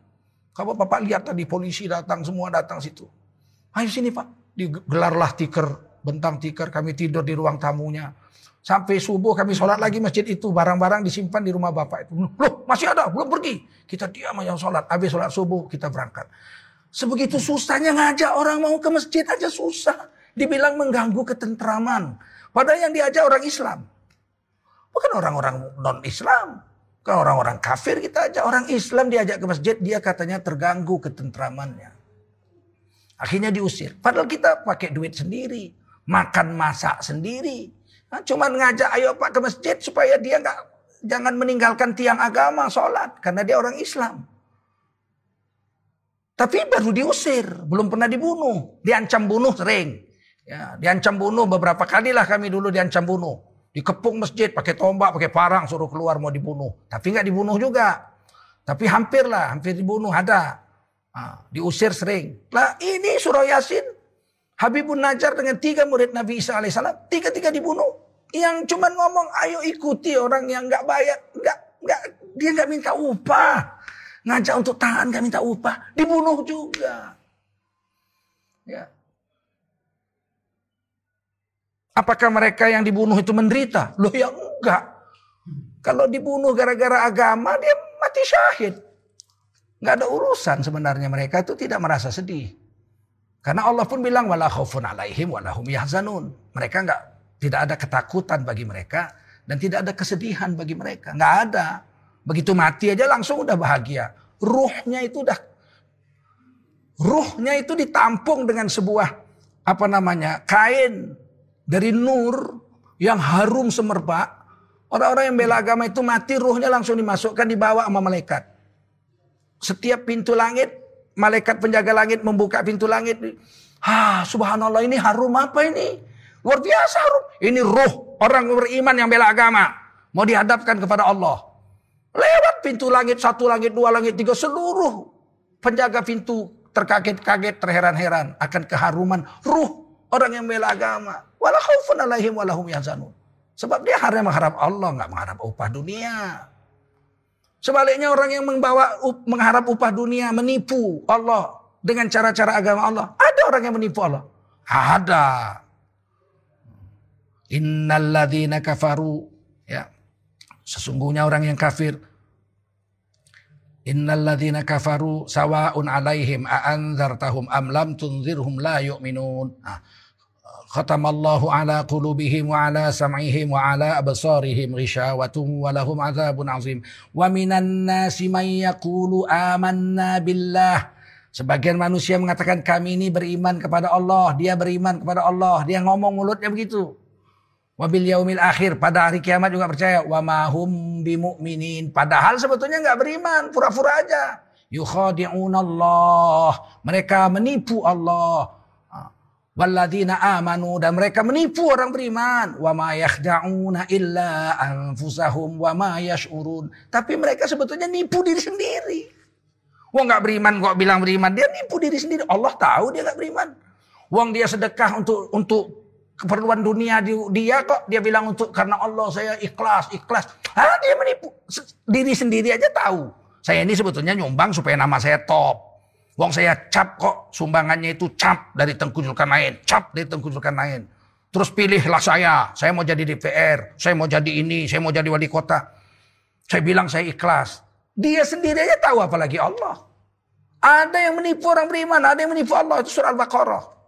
Kalau Bapak lihat tadi polisi datang, semua datang situ. Ayo sini Pak. Digelarlah tiker, bentang tiker. Kami tidur di ruang tamunya. Sampai subuh kami sholat lagi masjid itu. Barang-barang disimpan di rumah Bapak itu. Loh masih ada, belum pergi. Kita diam aja sholat. Habis sholat subuh kita berangkat. Sebegitu susahnya ngajak orang mau ke masjid aja susah. Dibilang mengganggu ketentraman. Padahal yang diajak orang Islam. Bukan orang-orang non-Islam. Kan orang-orang kafir kita aja. Orang Islam diajak ke masjid, dia katanya terganggu ketentramannya. Akhirnya diusir. Padahal kita pakai duit sendiri. Makan masak sendiri. Cuman ngajak ayo pak ke masjid supaya dia nggak jangan meninggalkan tiang agama sholat. Karena dia orang Islam. Tapi baru diusir, belum pernah dibunuh. Diancam bunuh sering. Ya, diancam bunuh beberapa kali lah kami dulu diancam bunuh. Dikepung masjid pakai tombak, pakai parang suruh keluar mau dibunuh. Tapi nggak dibunuh juga. Tapi hampir lah, hampir dibunuh ada. Nah, diusir sering. Lah ini surah Yasin. Habibun Najar dengan tiga murid Nabi Isa alaihissalam. Tiga-tiga dibunuh. Yang cuma ngomong ayo ikuti orang yang nggak bayar. nggak nggak dia nggak minta upah. Ngajak untuk tahan nggak minta upah. Dibunuh juga. Ya. Apakah mereka yang dibunuh itu menderita? Loh ya enggak. Kalau dibunuh gara-gara agama dia mati syahid. Enggak ada urusan sebenarnya mereka itu tidak merasa sedih. Karena Allah pun bilang wala khaufun alaihim wala hum yahzanun. Mereka enggak tidak ada ketakutan bagi mereka dan tidak ada kesedihan bagi mereka. Enggak ada. Begitu mati aja langsung udah bahagia. Ruhnya itu udah ruhnya itu ditampung dengan sebuah apa namanya? kain dari nur yang harum semerbak. Orang-orang yang bela agama itu mati ruhnya langsung dimasukkan dibawa sama malaikat. Setiap pintu langit, malaikat penjaga langit membuka pintu langit. Ah, subhanallah ini harum apa ini? Luar biasa. Ini ruh orang beriman yang bela agama. Mau dihadapkan kepada Allah. Lewat pintu langit, satu langit, dua langit, tiga. Seluruh penjaga pintu terkaget-kaget, terheran-heran akan keharuman ruh orang yang bela agama. Wala khaufun alaihim walahum yahzanun. Sebab dia hanya mengharap Allah, nggak mengharap upah dunia. Sebaliknya orang yang membawa mengharap upah dunia, menipu Allah dengan cara-cara agama Allah. Ada orang yang menipu Allah. Ada. Innalladzina kafaru. Ya. Sesungguhnya orang yang kafir. Innalladzina kafaru sawa'un alaihim a'anzartahum am lam tunzirhum la yu'minun. Nah, khatamallahu ala qulubihim wa ala sam'ihim wa ala absarihim ghishawatun wa lahum azabun azim wa minan nasi may yaqulu amanna billah Sebagian manusia mengatakan kami ini beriman kepada Allah, dia beriman kepada Allah, dia ngomong mulutnya begitu. Wabil yaumil akhir pada hari kiamat juga percaya wa mahum bimumin. Padahal sebetulnya nggak beriman, pura-pura aja. Yukhadi'un Allah. Mereka menipu Allah. Walladina amanu dan mereka menipu orang beriman. Wa ma yakhda'una illa anfusahum wa ma yash'urun. Tapi mereka sebetulnya nipu diri sendiri. Wong nggak beriman kok bilang beriman, dia nipu diri sendiri. Allah tahu dia nggak beriman. Wong dia sedekah untuk untuk keperluan dunia dia kok dia bilang untuk karena Allah saya ikhlas ikhlas. Ah dia menipu. Diri sendiri aja tahu. Saya ini sebetulnya nyumbang supaya nama saya top. Wong saya cap kok sumbangannya itu cap dari Tengku Zulkarnain cap dari Tengku Zulkarnain terus pilihlah saya. Saya mau jadi DPR saya mau jadi ini saya mau jadi wali kota. Saya bilang saya ikhlas. Dia sendiri aja tahu apalagi Allah. Ada yang menipu orang beriman ada yang menipu Allah. Itu surah Al-Baqarah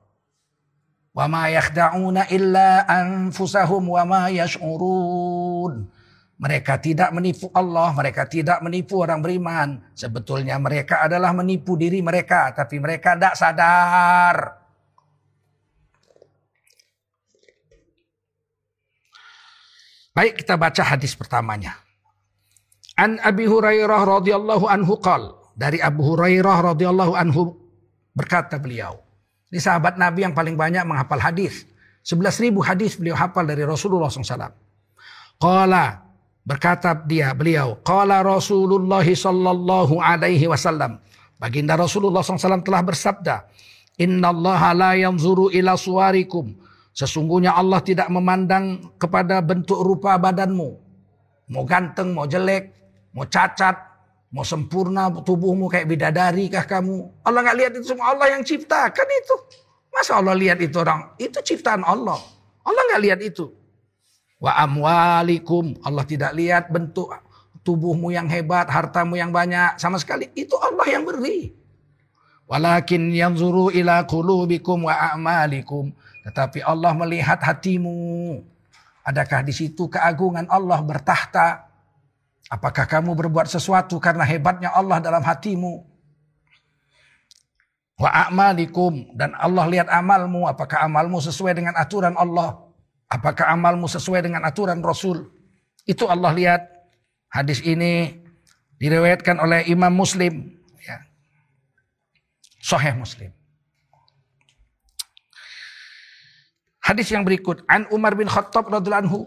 Wa ma yakhda'una illa anfusahum wa yash'urun. Mereka tidak menipu Allah, mereka tidak menipu orang beriman. Sebetulnya mereka adalah menipu diri mereka, tapi mereka tidak sadar. Baik kita baca hadis pertamanya. An Abi Hurairah radhiyallahu anhu qal. Dari Abu Hurairah radhiyallahu anhu berkata beliau. Ini sahabat Nabi yang paling banyak menghafal hadis. 11 ribu hadis beliau hafal dari Rasulullah SAW. Qala berkata dia beliau, Qala Rasulullah sallallahu alaihi wasallam. Baginda Rasulullah SAW telah bersabda, Inna Allah la yanzuru ila suwarikum. Sesungguhnya Allah tidak memandang kepada bentuk rupa badanmu. Mau ganteng, mau jelek, mau cacat, Mau sempurna tubuhmu kayak bidadari kah kamu? Allah nggak lihat itu semua. Allah yang ciptakan itu. Masa Allah lihat itu orang? Itu ciptaan Allah. Allah nggak lihat itu. Wa amwalikum. Allah tidak lihat bentuk tubuhmu yang hebat, hartamu yang banyak. Sama sekali. Itu Allah yang beri. Walakin yang zuru ila kulubikum wa a'malikum. Tetapi Allah melihat hatimu. Adakah di situ keagungan Allah bertahta? Apakah kamu berbuat sesuatu karena hebatnya Allah dalam hatimu? Wa a'malikum dan Allah lihat amalmu, apakah amalmu sesuai dengan aturan Allah? Apakah amalmu sesuai dengan aturan Rasul? Itu Allah lihat. Hadis ini diriwayatkan oleh Imam Muslim, ya. Sahih Muslim. Hadis yang berikut, An Umar bin Khattab radhiyallahu anhu.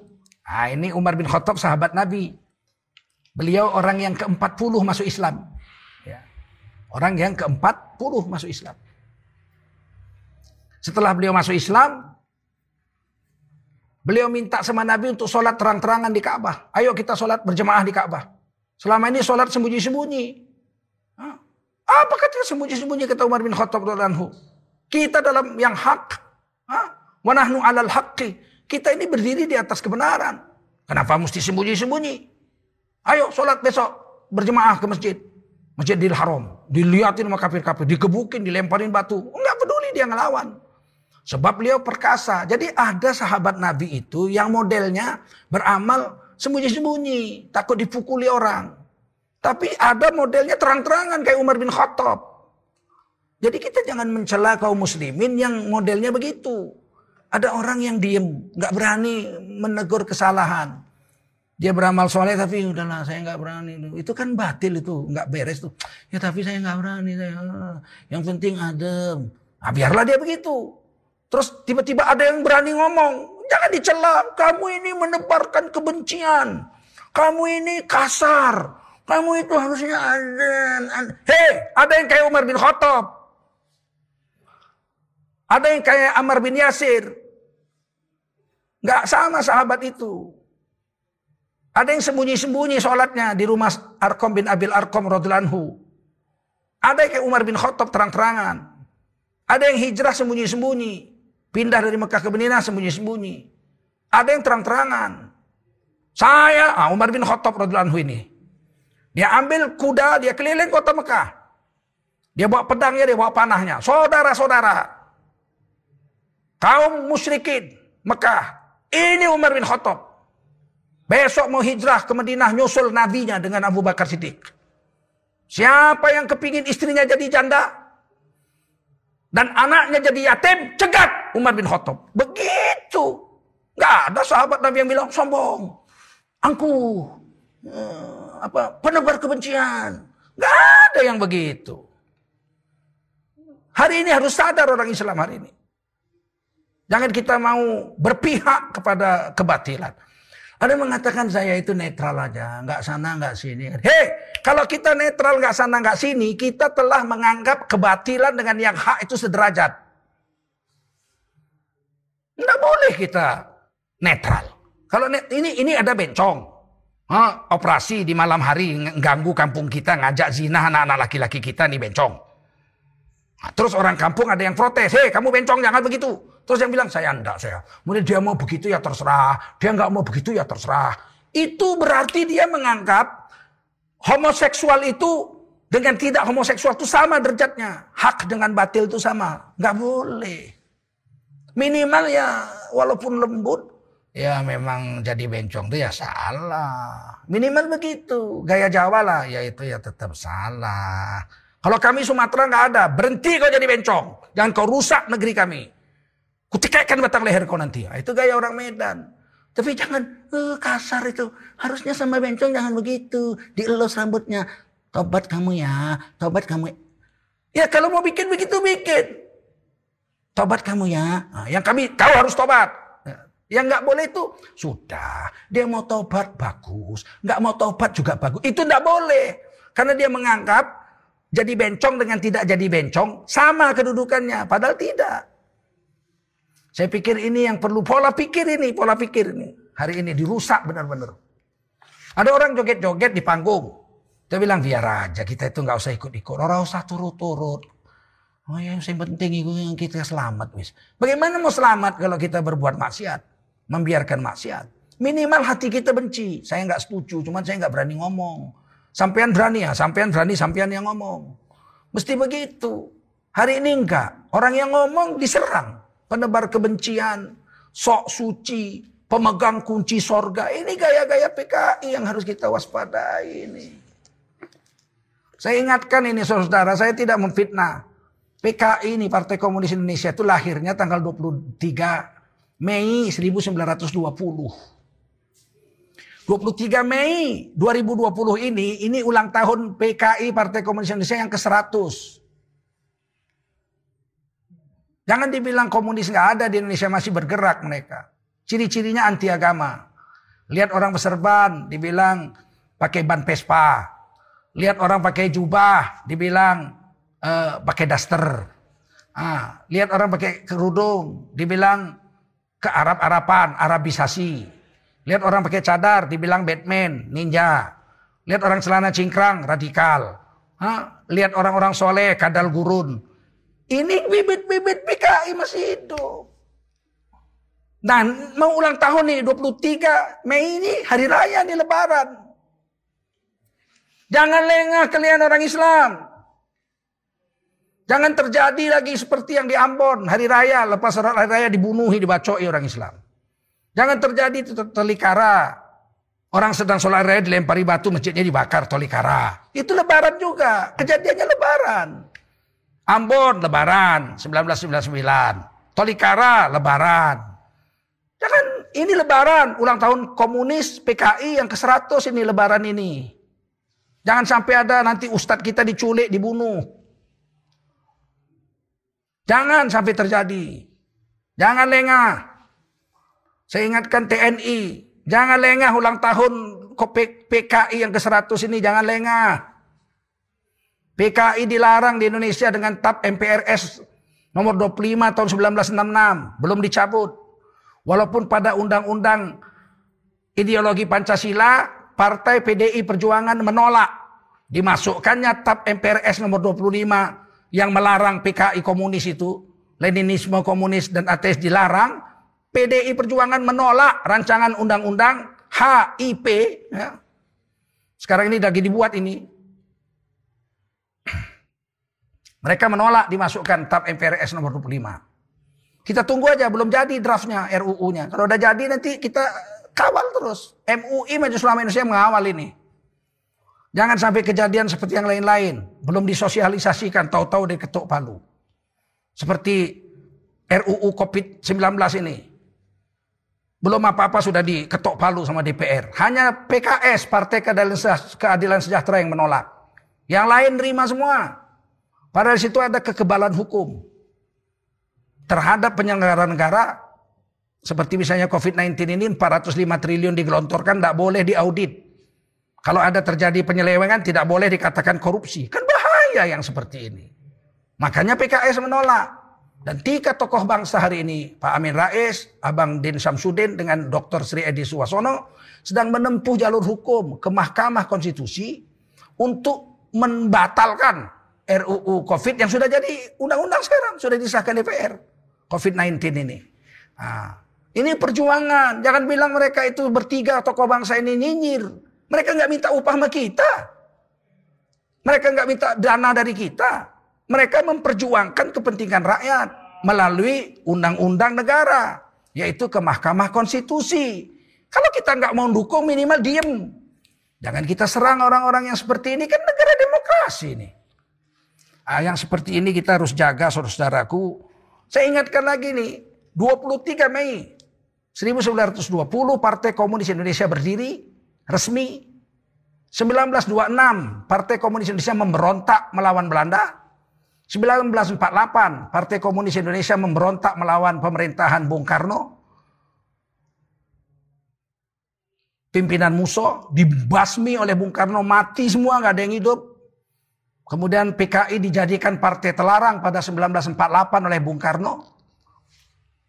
Nah, ini Umar bin Khattab sahabat Nabi. Beliau orang yang ke-40 masuk Islam. Ya. Orang yang ke-40 masuk Islam. Setelah beliau masuk Islam, beliau minta sama Nabi untuk sholat terang-terangan di Ka'bah. Ayo kita sholat berjemaah di Ka'bah. Selama ini sholat sembunyi-sembunyi. Apa kata sembunyi-sembunyi kata Umar bin Khattab anhu? Kita dalam yang hak. Wanahnu alal haqqi. Kita ini berdiri di atas kebenaran. Kenapa mesti sembunyi-sembunyi? Ayo sholat besok berjemaah ke masjid. Masjidil Haram. Dilihatin sama kafir-kafir. Dikebukin, dilemparin batu. Enggak peduli dia ngelawan. Sebab beliau perkasa. Jadi ada sahabat Nabi itu yang modelnya beramal sembunyi-sembunyi. Takut dipukuli orang. Tapi ada modelnya terang-terangan kayak Umar bin Khattab. Jadi kita jangan mencela kaum muslimin yang modelnya begitu. Ada orang yang diem, nggak berani menegur kesalahan. Dia beramal soleh tapi udahlah saya nggak berani. Itu kan batil itu, nggak beres tuh. Ya tapi saya nggak berani. Saya. Yang penting adem. Nah, biarlah dia begitu. Terus tiba-tiba ada yang berani ngomong. Jangan dicela. Kamu ini menebarkan kebencian. Kamu ini kasar. Kamu itu harusnya adem. Hei, ada yang kayak Umar bin Khattab. Ada yang kayak Amr bin Yasir. Gak sama sahabat itu. Ada yang sembunyi-sembunyi sholatnya di rumah Arkom bin Abil Arkom radhiallahu Ada yang kayak Umar bin Khattab terang-terangan. Ada yang hijrah sembunyi-sembunyi. Pindah dari Mekah ke Medina sembunyi-sembunyi. Ada yang terang-terangan. Saya, ah, Umar bin Khattab radhiallahu ini. Dia ambil kuda, dia keliling kota Mekah. Dia bawa pedangnya, dia bawa panahnya. Saudara-saudara. Kaum musyrikin Mekah. Ini Umar bin Khattab. Besok mau hijrah ke Madinah nyusul nabinya dengan Abu Bakar Siddiq. Siapa yang kepingin istrinya jadi janda dan anaknya jadi yatim, cegat Umar bin Khattab. Begitu. Gak ada sahabat Nabi yang bilang sombong, angkuh, eh, apa penebar kebencian. Gak ada yang begitu. Hari ini harus sadar orang Islam hari ini. Jangan kita mau berpihak kepada kebatilan. Ada yang mengatakan saya itu netral aja, nggak sana nggak sini. Hei, kalau kita netral nggak sana nggak sini, kita telah menganggap kebatilan dengan yang hak itu sederajat. Nggak boleh kita netral. Kalau net, ini ini ada bencong, ha, operasi di malam hari ganggu kampung kita, ngajak zina anak-anak laki-laki kita nih bencong. Nah, terus orang kampung ada yang protes, hei kamu bencong jangan begitu. Terus yang bilang saya enggak saya. Kemudian dia mau begitu ya terserah, dia nggak mau begitu ya terserah. Itu berarti dia menganggap homoseksual itu dengan tidak homoseksual itu sama derajatnya. Hak dengan batil itu sama. Nggak boleh. Minimal ya walaupun lembut. Ya memang jadi bencong itu ya salah. Minimal begitu. Gaya Jawa lah. Ya itu ya tetap salah. Kalau kami Sumatera nggak ada. Berhenti kau jadi bencong. Jangan kau rusak negeri kami. Kutikaikan batang leher kau nanti. Itu gaya orang Medan. Tapi jangan uh, kasar itu. Harusnya sama bencong jangan begitu. Dielus rambutnya. Tobat kamu ya, tobat kamu. Ya kalau mau bikin begitu bikin. Tobat kamu ya. Nah, yang kami, kau harus tobat. Yang nggak boleh itu sudah dia mau tobat bagus, nggak mau tobat juga bagus. Itu nggak boleh karena dia menganggap jadi bencong dengan tidak jadi bencong sama kedudukannya, padahal tidak. Saya pikir ini yang perlu pola pikir ini, pola pikir ini. Hari ini dirusak benar-benar. Ada orang joget-joget di panggung. Dia bilang biar aja kita itu nggak usah ikut-ikut. Orang usah turut-turut. Oh yang penting itu yang kita selamat wis. Bagaimana mau selamat kalau kita berbuat maksiat, membiarkan maksiat? Minimal hati kita benci. Saya nggak setuju, cuman saya nggak berani ngomong. Sampean berani ya, sampean berani, sampean yang ngomong. Mesti begitu. Hari ini enggak. Orang yang ngomong diserang. Penebar kebencian, sok suci, pemegang kunci sorga. Ini gaya-gaya PKI yang harus kita waspadai ini. Saya ingatkan ini saudara, saya tidak memfitnah. PKI ini Partai Komunis Indonesia itu lahirnya tanggal 23 Mei 1920. 23 Mei 2020 ini, ini ulang tahun PKI Partai Komunis Indonesia yang ke-100. Jangan dibilang komunis nggak ada di Indonesia masih bergerak mereka. Ciri-cirinya anti agama. Lihat orang berserban, dibilang pakai ban Vespa, Lihat orang pakai jubah, dibilang uh, pakai daster. Ah, lihat orang pakai kerudung, dibilang ke Arab-Arapan, Arabisasi. Lihat orang pakai cadar, dibilang Batman, ninja. Lihat orang celana cingkrang, radikal. Ah, lihat orang-orang soleh, kadal gurun. Ini bibit-bibit PKI masih hidup. Dan mau ulang tahun nih 23 Mei ini hari raya nih lebaran. Jangan lengah kalian orang Islam. Jangan terjadi lagi seperti yang di Ambon. Hari raya, lepas hari raya dibunuhi, dibacoi orang Islam. Jangan terjadi itu telikara. Orang sedang sholat raya dilempari batu, masjidnya dibakar tolikara. Itu lebaran juga. Kejadiannya lebaran. Ambon lebaran 1999. Tolikara lebaran. Jangan ini lebaran ulang tahun komunis PKI yang ke-100 ini lebaran ini. Jangan sampai ada nanti ustadz kita diculik, dibunuh. Jangan sampai terjadi. Jangan lengah. Saya ingatkan TNI. Jangan lengah ulang tahun PKI yang ke-100 ini. Jangan lengah. PKI dilarang di Indonesia dengan TAP MPRS nomor 25 tahun 1966. Belum dicabut. Walaupun pada undang-undang ideologi Pancasila Partai PDI Perjuangan menolak dimasukkannya TAP MPRS nomor 25 yang melarang PKI komunis itu, Leninisme komunis dan ateis dilarang, PDI Perjuangan menolak rancangan undang-undang HIP. Ya. Sekarang ini lagi dibuat ini. Mereka menolak dimasukkan TAP MPRS nomor 25. Kita tunggu aja, belum jadi draftnya RUU-nya. Kalau udah jadi nanti kita Kawal terus. MUI Majelis Ulama Indonesia mengawal ini. Jangan sampai kejadian seperti yang lain-lain. Belum disosialisasikan, tahu-tahu dari ketuk palu. Seperti RUU COVID-19 ini. Belum apa-apa sudah diketok palu sama DPR. Hanya PKS, Partai Keadilan Sejahtera yang menolak. Yang lain terima semua. Padahal situ ada kekebalan hukum. Terhadap penyelenggara negara seperti misalnya COVID-19 ini 405 triliun digelontorkan tidak boleh diaudit. Kalau ada terjadi penyelewengan tidak boleh dikatakan korupsi. Kan bahaya yang seperti ini. Makanya PKS menolak. Dan tiga tokoh bangsa hari ini, Pak Amin Rais, Abang Din Samsudin dengan Dr. Sri Edi Suwasono sedang menempuh jalur hukum ke Mahkamah Konstitusi untuk membatalkan RUU COVID yang sudah jadi undang-undang sekarang, sudah disahkan DPR. COVID-19 ini. Nah, ini perjuangan. Jangan bilang mereka itu bertiga tokoh bangsa ini nyinyir. Mereka nggak minta upah sama kita. Mereka nggak minta dana dari kita. Mereka memperjuangkan kepentingan rakyat melalui undang-undang negara, yaitu ke Mahkamah Konstitusi. Kalau kita nggak mau dukung minimal diem. Jangan kita serang orang-orang yang seperti ini kan negara demokrasi ini. Ah, yang seperti ini kita harus jaga saudara-saudaraku. Saya ingatkan lagi nih, 23 Mei 1920 Partai Komunis Indonesia berdiri resmi. 1926 Partai Komunis Indonesia memberontak melawan Belanda. 1948 Partai Komunis Indonesia memberontak melawan pemerintahan Bung Karno. Pimpinan Muso dibasmi oleh Bung Karno mati semua nggak ada yang hidup. Kemudian PKI dijadikan partai telarang pada 1948 oleh Bung Karno.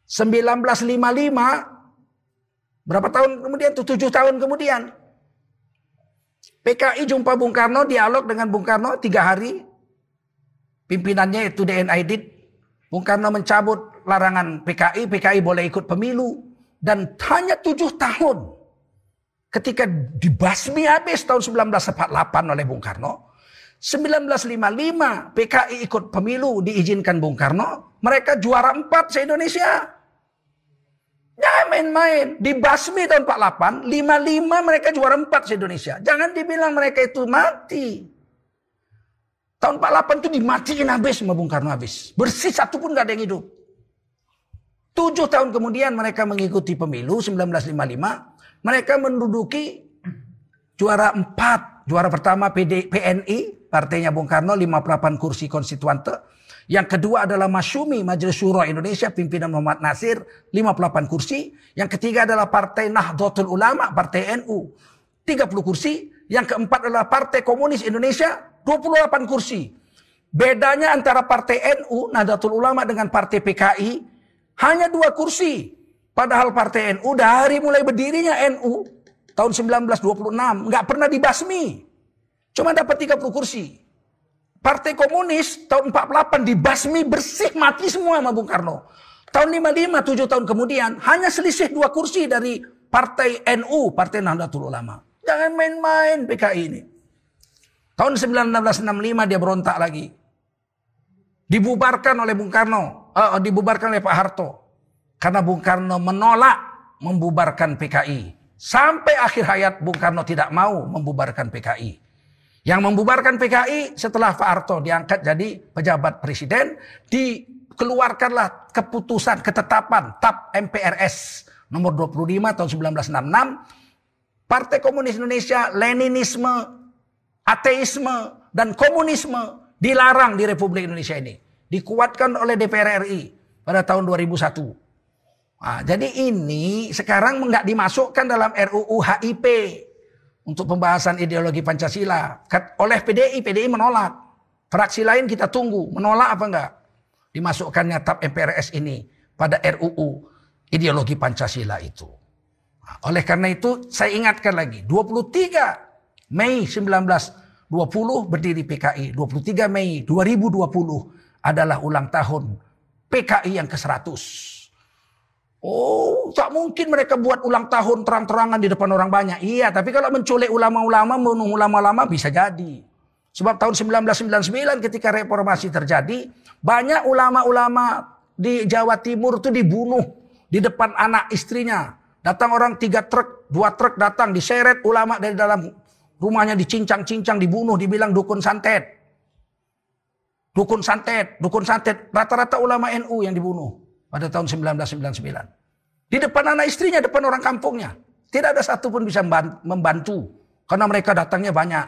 1955 berapa tahun kemudian? Tujuh tahun kemudian PKI jumpa Bung Karno dialog dengan Bung Karno tiga hari Pimpinannya itu DN Aidit. Bung Karno mencabut larangan PKI, PKI boleh ikut pemilu. Dan hanya tujuh tahun ketika dibasmi habis tahun 1948 oleh Bung Karno. 1955 PKI ikut pemilu diizinkan Bung Karno. Mereka juara empat se-Indonesia. Jangan main-main. Dibasmi tahun 48, 55 mereka juara empat se-Indonesia. Jangan dibilang mereka itu mati. Tahun 48 itu dimatiin habis sama Bung Karno habis. Bersih satu pun gak ada yang hidup. Tujuh tahun kemudian mereka mengikuti pemilu 1955. Mereka menduduki juara empat. Juara pertama PD, PNI, partainya Bung Karno 58 kursi konstituante. Yang kedua adalah Masyumi, Majelis Syuro Indonesia, pimpinan Muhammad Nasir, 58 kursi. Yang ketiga adalah Partai Nahdlatul Ulama, Partai NU, 30 kursi. Yang keempat adalah Partai Komunis Indonesia, 28 kursi. Bedanya antara partai NU, Nahdlatul Ulama dengan partai PKI hanya dua kursi. Padahal partai NU dari mulai berdirinya NU tahun 1926 nggak pernah dibasmi. Cuma dapat 30 kursi. Partai Komunis tahun 48 dibasmi bersih mati semua sama Bung Karno. Tahun 55 7 tahun kemudian hanya selisih dua kursi dari partai NU, Partai Nahdlatul Ulama. Jangan main-main PKI ini. Tahun 1965 dia berontak lagi. Dibubarkan oleh Bung Karno, uh, dibubarkan oleh Pak Harto. Karena Bung Karno menolak membubarkan PKI. Sampai akhir hayat Bung Karno tidak mau membubarkan PKI. Yang membubarkan PKI setelah Pak Harto diangkat jadi pejabat presiden, dikeluarkanlah keputusan ketetapan TAP MPRS nomor 25 tahun 1966 Partai Komunis Indonesia Leninisme ateisme dan komunisme dilarang di Republik Indonesia ini. Dikuatkan oleh DPR RI pada tahun 2001. Nah, jadi ini sekarang nggak dimasukkan dalam RUU HIP untuk pembahasan ideologi Pancasila. Oleh PDI, PDI menolak. Fraksi lain kita tunggu, menolak apa enggak? Dimasukkannya TAP MPRS ini pada RUU ideologi Pancasila itu. Nah, oleh karena itu saya ingatkan lagi, 23 Mei 1920 berdiri PKI. 23 Mei 2020 adalah ulang tahun PKI yang ke-100. Oh, tak mungkin mereka buat ulang tahun terang-terangan di depan orang banyak. Iya, tapi kalau menculik ulama-ulama, membunuh ulama-ulama bisa jadi. Sebab tahun 1999 ketika reformasi terjadi, banyak ulama-ulama di Jawa Timur itu dibunuh di depan anak istrinya. Datang orang tiga truk, dua truk datang diseret ulama dari dalam Rumahnya dicincang-cincang, dibunuh, dibilang dukun santet. Dukun santet, dukun santet. Rata-rata ulama NU yang dibunuh pada tahun 1999. Di depan anak istrinya, depan orang kampungnya. Tidak ada satu pun bisa membantu. Karena mereka datangnya banyak.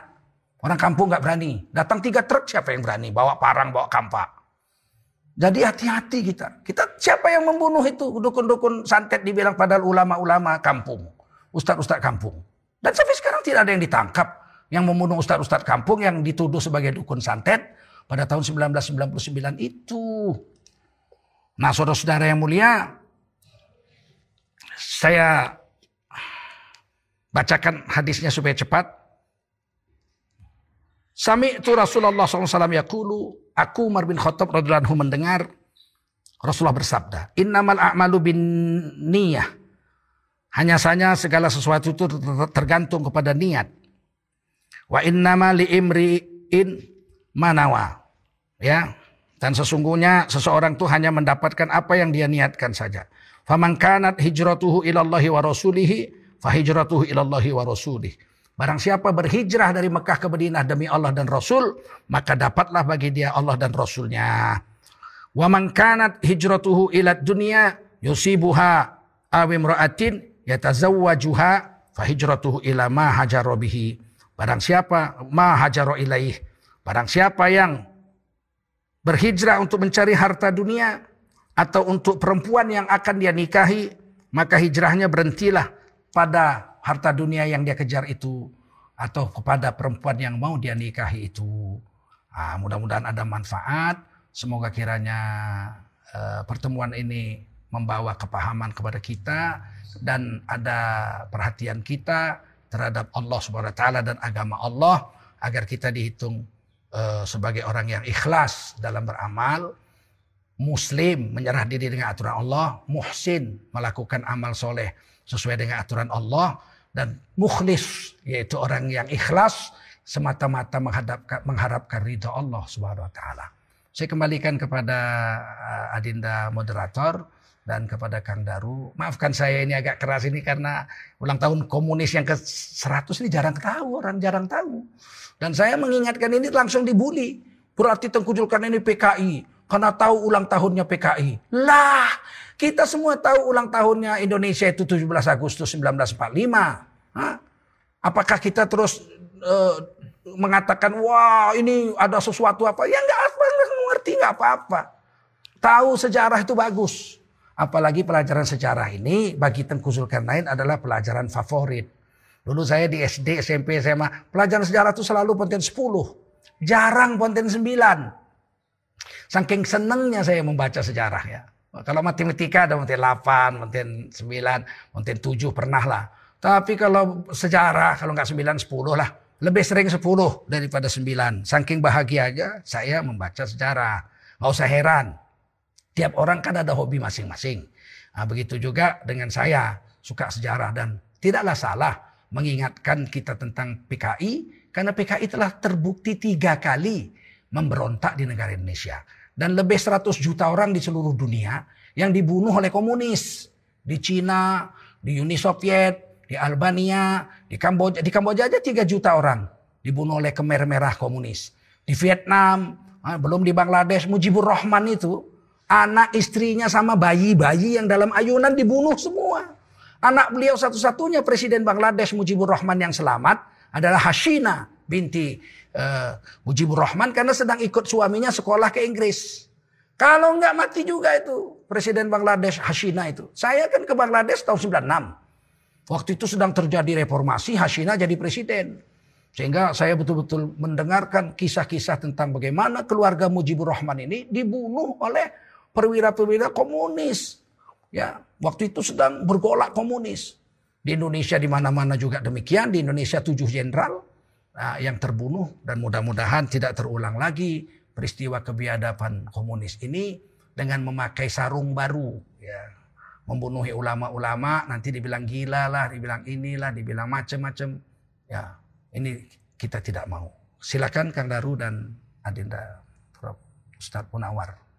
Orang kampung nggak berani. Datang tiga truk, siapa yang berani? Bawa parang, bawa kampak. Jadi hati-hati kita. Kita siapa yang membunuh itu? Dukun-dukun santet dibilang padahal ulama-ulama kampung. Ustadz-ustadz kampung. Dan sampai sekarang tidak ada yang ditangkap yang membunuh ustadz-ustadz kampung yang dituduh sebagai dukun santet pada tahun 1999 itu. Nah saudara-saudara yang mulia, saya bacakan hadisnya supaya cepat. Sami itu Rasulullah SAW yakulu, aku Umar bin Khattab radhiyallahu mendengar Rasulullah bersabda, Innamal a'malu bin niyah. Hanya saja segala sesuatu itu tergantung kepada niat. Wa innama li imri'in manawa. Ya. Dan sesungguhnya seseorang itu hanya mendapatkan apa yang dia niatkan saja. Faman kanat hijratuhu ilallahi wa rasulihi fahijratuhu ilallahi wa rasulih. Barang siapa berhijrah dari Mekah ke Madinah demi Allah dan Rasul, maka dapatlah bagi dia Allah dan Rasulnya. Wa man kanat hijratuhu ila dunya yusibuha awim ra'atin yatazawwajuha fahijratuhu ila ma bihi. Barang siapa ma hajara ilaih. Barang siapa yang berhijrah untuk mencari harta dunia atau untuk perempuan yang akan dia nikahi, maka hijrahnya berhentilah pada harta dunia yang dia kejar itu atau kepada perempuan yang mau dia nikahi itu. Nah, mudah-mudahan ada manfaat. Semoga kiranya uh, pertemuan ini membawa kepahaman kepada kita dan ada perhatian kita terhadap Allah Subhanahu wa taala dan agama Allah agar kita dihitung uh, sebagai orang yang ikhlas dalam beramal, muslim menyerah diri dengan aturan Allah, muhsin melakukan amal soleh sesuai dengan aturan Allah dan mukhlis yaitu orang yang ikhlas semata-mata menghadapkan mengharapkan ridha Allah Subhanahu wa taala. Saya kembalikan kepada uh, Adinda moderator dan kepada Kang Daru. Maafkan saya ini agak keras ini karena ulang tahun komunis yang ke-100 ini jarang tahu, orang jarang tahu. Dan saya mengingatkan ini langsung dibully. Berarti tengkujulkan ini PKI karena tahu ulang tahunnya PKI. Lah, kita semua tahu ulang tahunnya Indonesia itu 17 Agustus 1945. Hah? Apakah kita terus uh, mengatakan wah ini ada sesuatu apa? Ya nggak apa, ngerti nggak apa-apa. Tahu sejarah itu bagus. Apalagi pelajaran sejarah ini bagi Tengku Zulkarnain adalah pelajaran favorit. Dulu saya di SD, SMP, SMA, pelajaran sejarah itu selalu ponten 10. Jarang ponten 9. Saking senengnya saya membaca sejarah ya. Kalau matematika ada mungkin 8, mungkin 9, mungkin 7 pernah lah. Tapi kalau sejarah, kalau nggak 9, 10 lah. Lebih sering 10 daripada 9. Saking bahagianya saya membaca sejarah. Nggak usah heran. Tiap orang kan ada hobi masing-masing. Nah, begitu juga dengan saya suka sejarah dan tidaklah salah mengingatkan kita tentang PKI karena PKI telah terbukti tiga kali memberontak di negara Indonesia dan lebih 100 juta orang di seluruh dunia yang dibunuh oleh komunis di Cina, di Uni Soviet, di Albania, di Kamboja. Di Kamboja aja 3 juta orang dibunuh oleh Khmer Merah komunis. Di Vietnam, ah, belum di Bangladesh, Mujibur Rahman itu anak istrinya sama bayi-bayi yang dalam ayunan dibunuh semua. Anak beliau satu-satunya presiden Bangladesh Mujibur Rahman yang selamat adalah Hashina binti uh, Mujibur Rahman karena sedang ikut suaminya sekolah ke Inggris. Kalau nggak mati juga itu Presiden Bangladesh Hashina itu. Saya kan ke Bangladesh tahun 96. Waktu itu sedang terjadi reformasi, Hashina jadi presiden. Sehingga saya betul-betul mendengarkan kisah-kisah tentang bagaimana keluarga Mujibur Rahman ini dibunuh oleh perwira-perwira komunis. Ya, waktu itu sedang bergolak komunis. Di Indonesia di mana-mana juga demikian. Di Indonesia tujuh jenderal uh, yang terbunuh dan mudah-mudahan tidak terulang lagi peristiwa kebiadaban komunis ini dengan memakai sarung baru ya membunuhi ulama-ulama nanti dibilang gila lah dibilang inilah dibilang macam-macam ya ini kita tidak mau silakan Kang Daru dan Adinda Prof Ustadz Punawar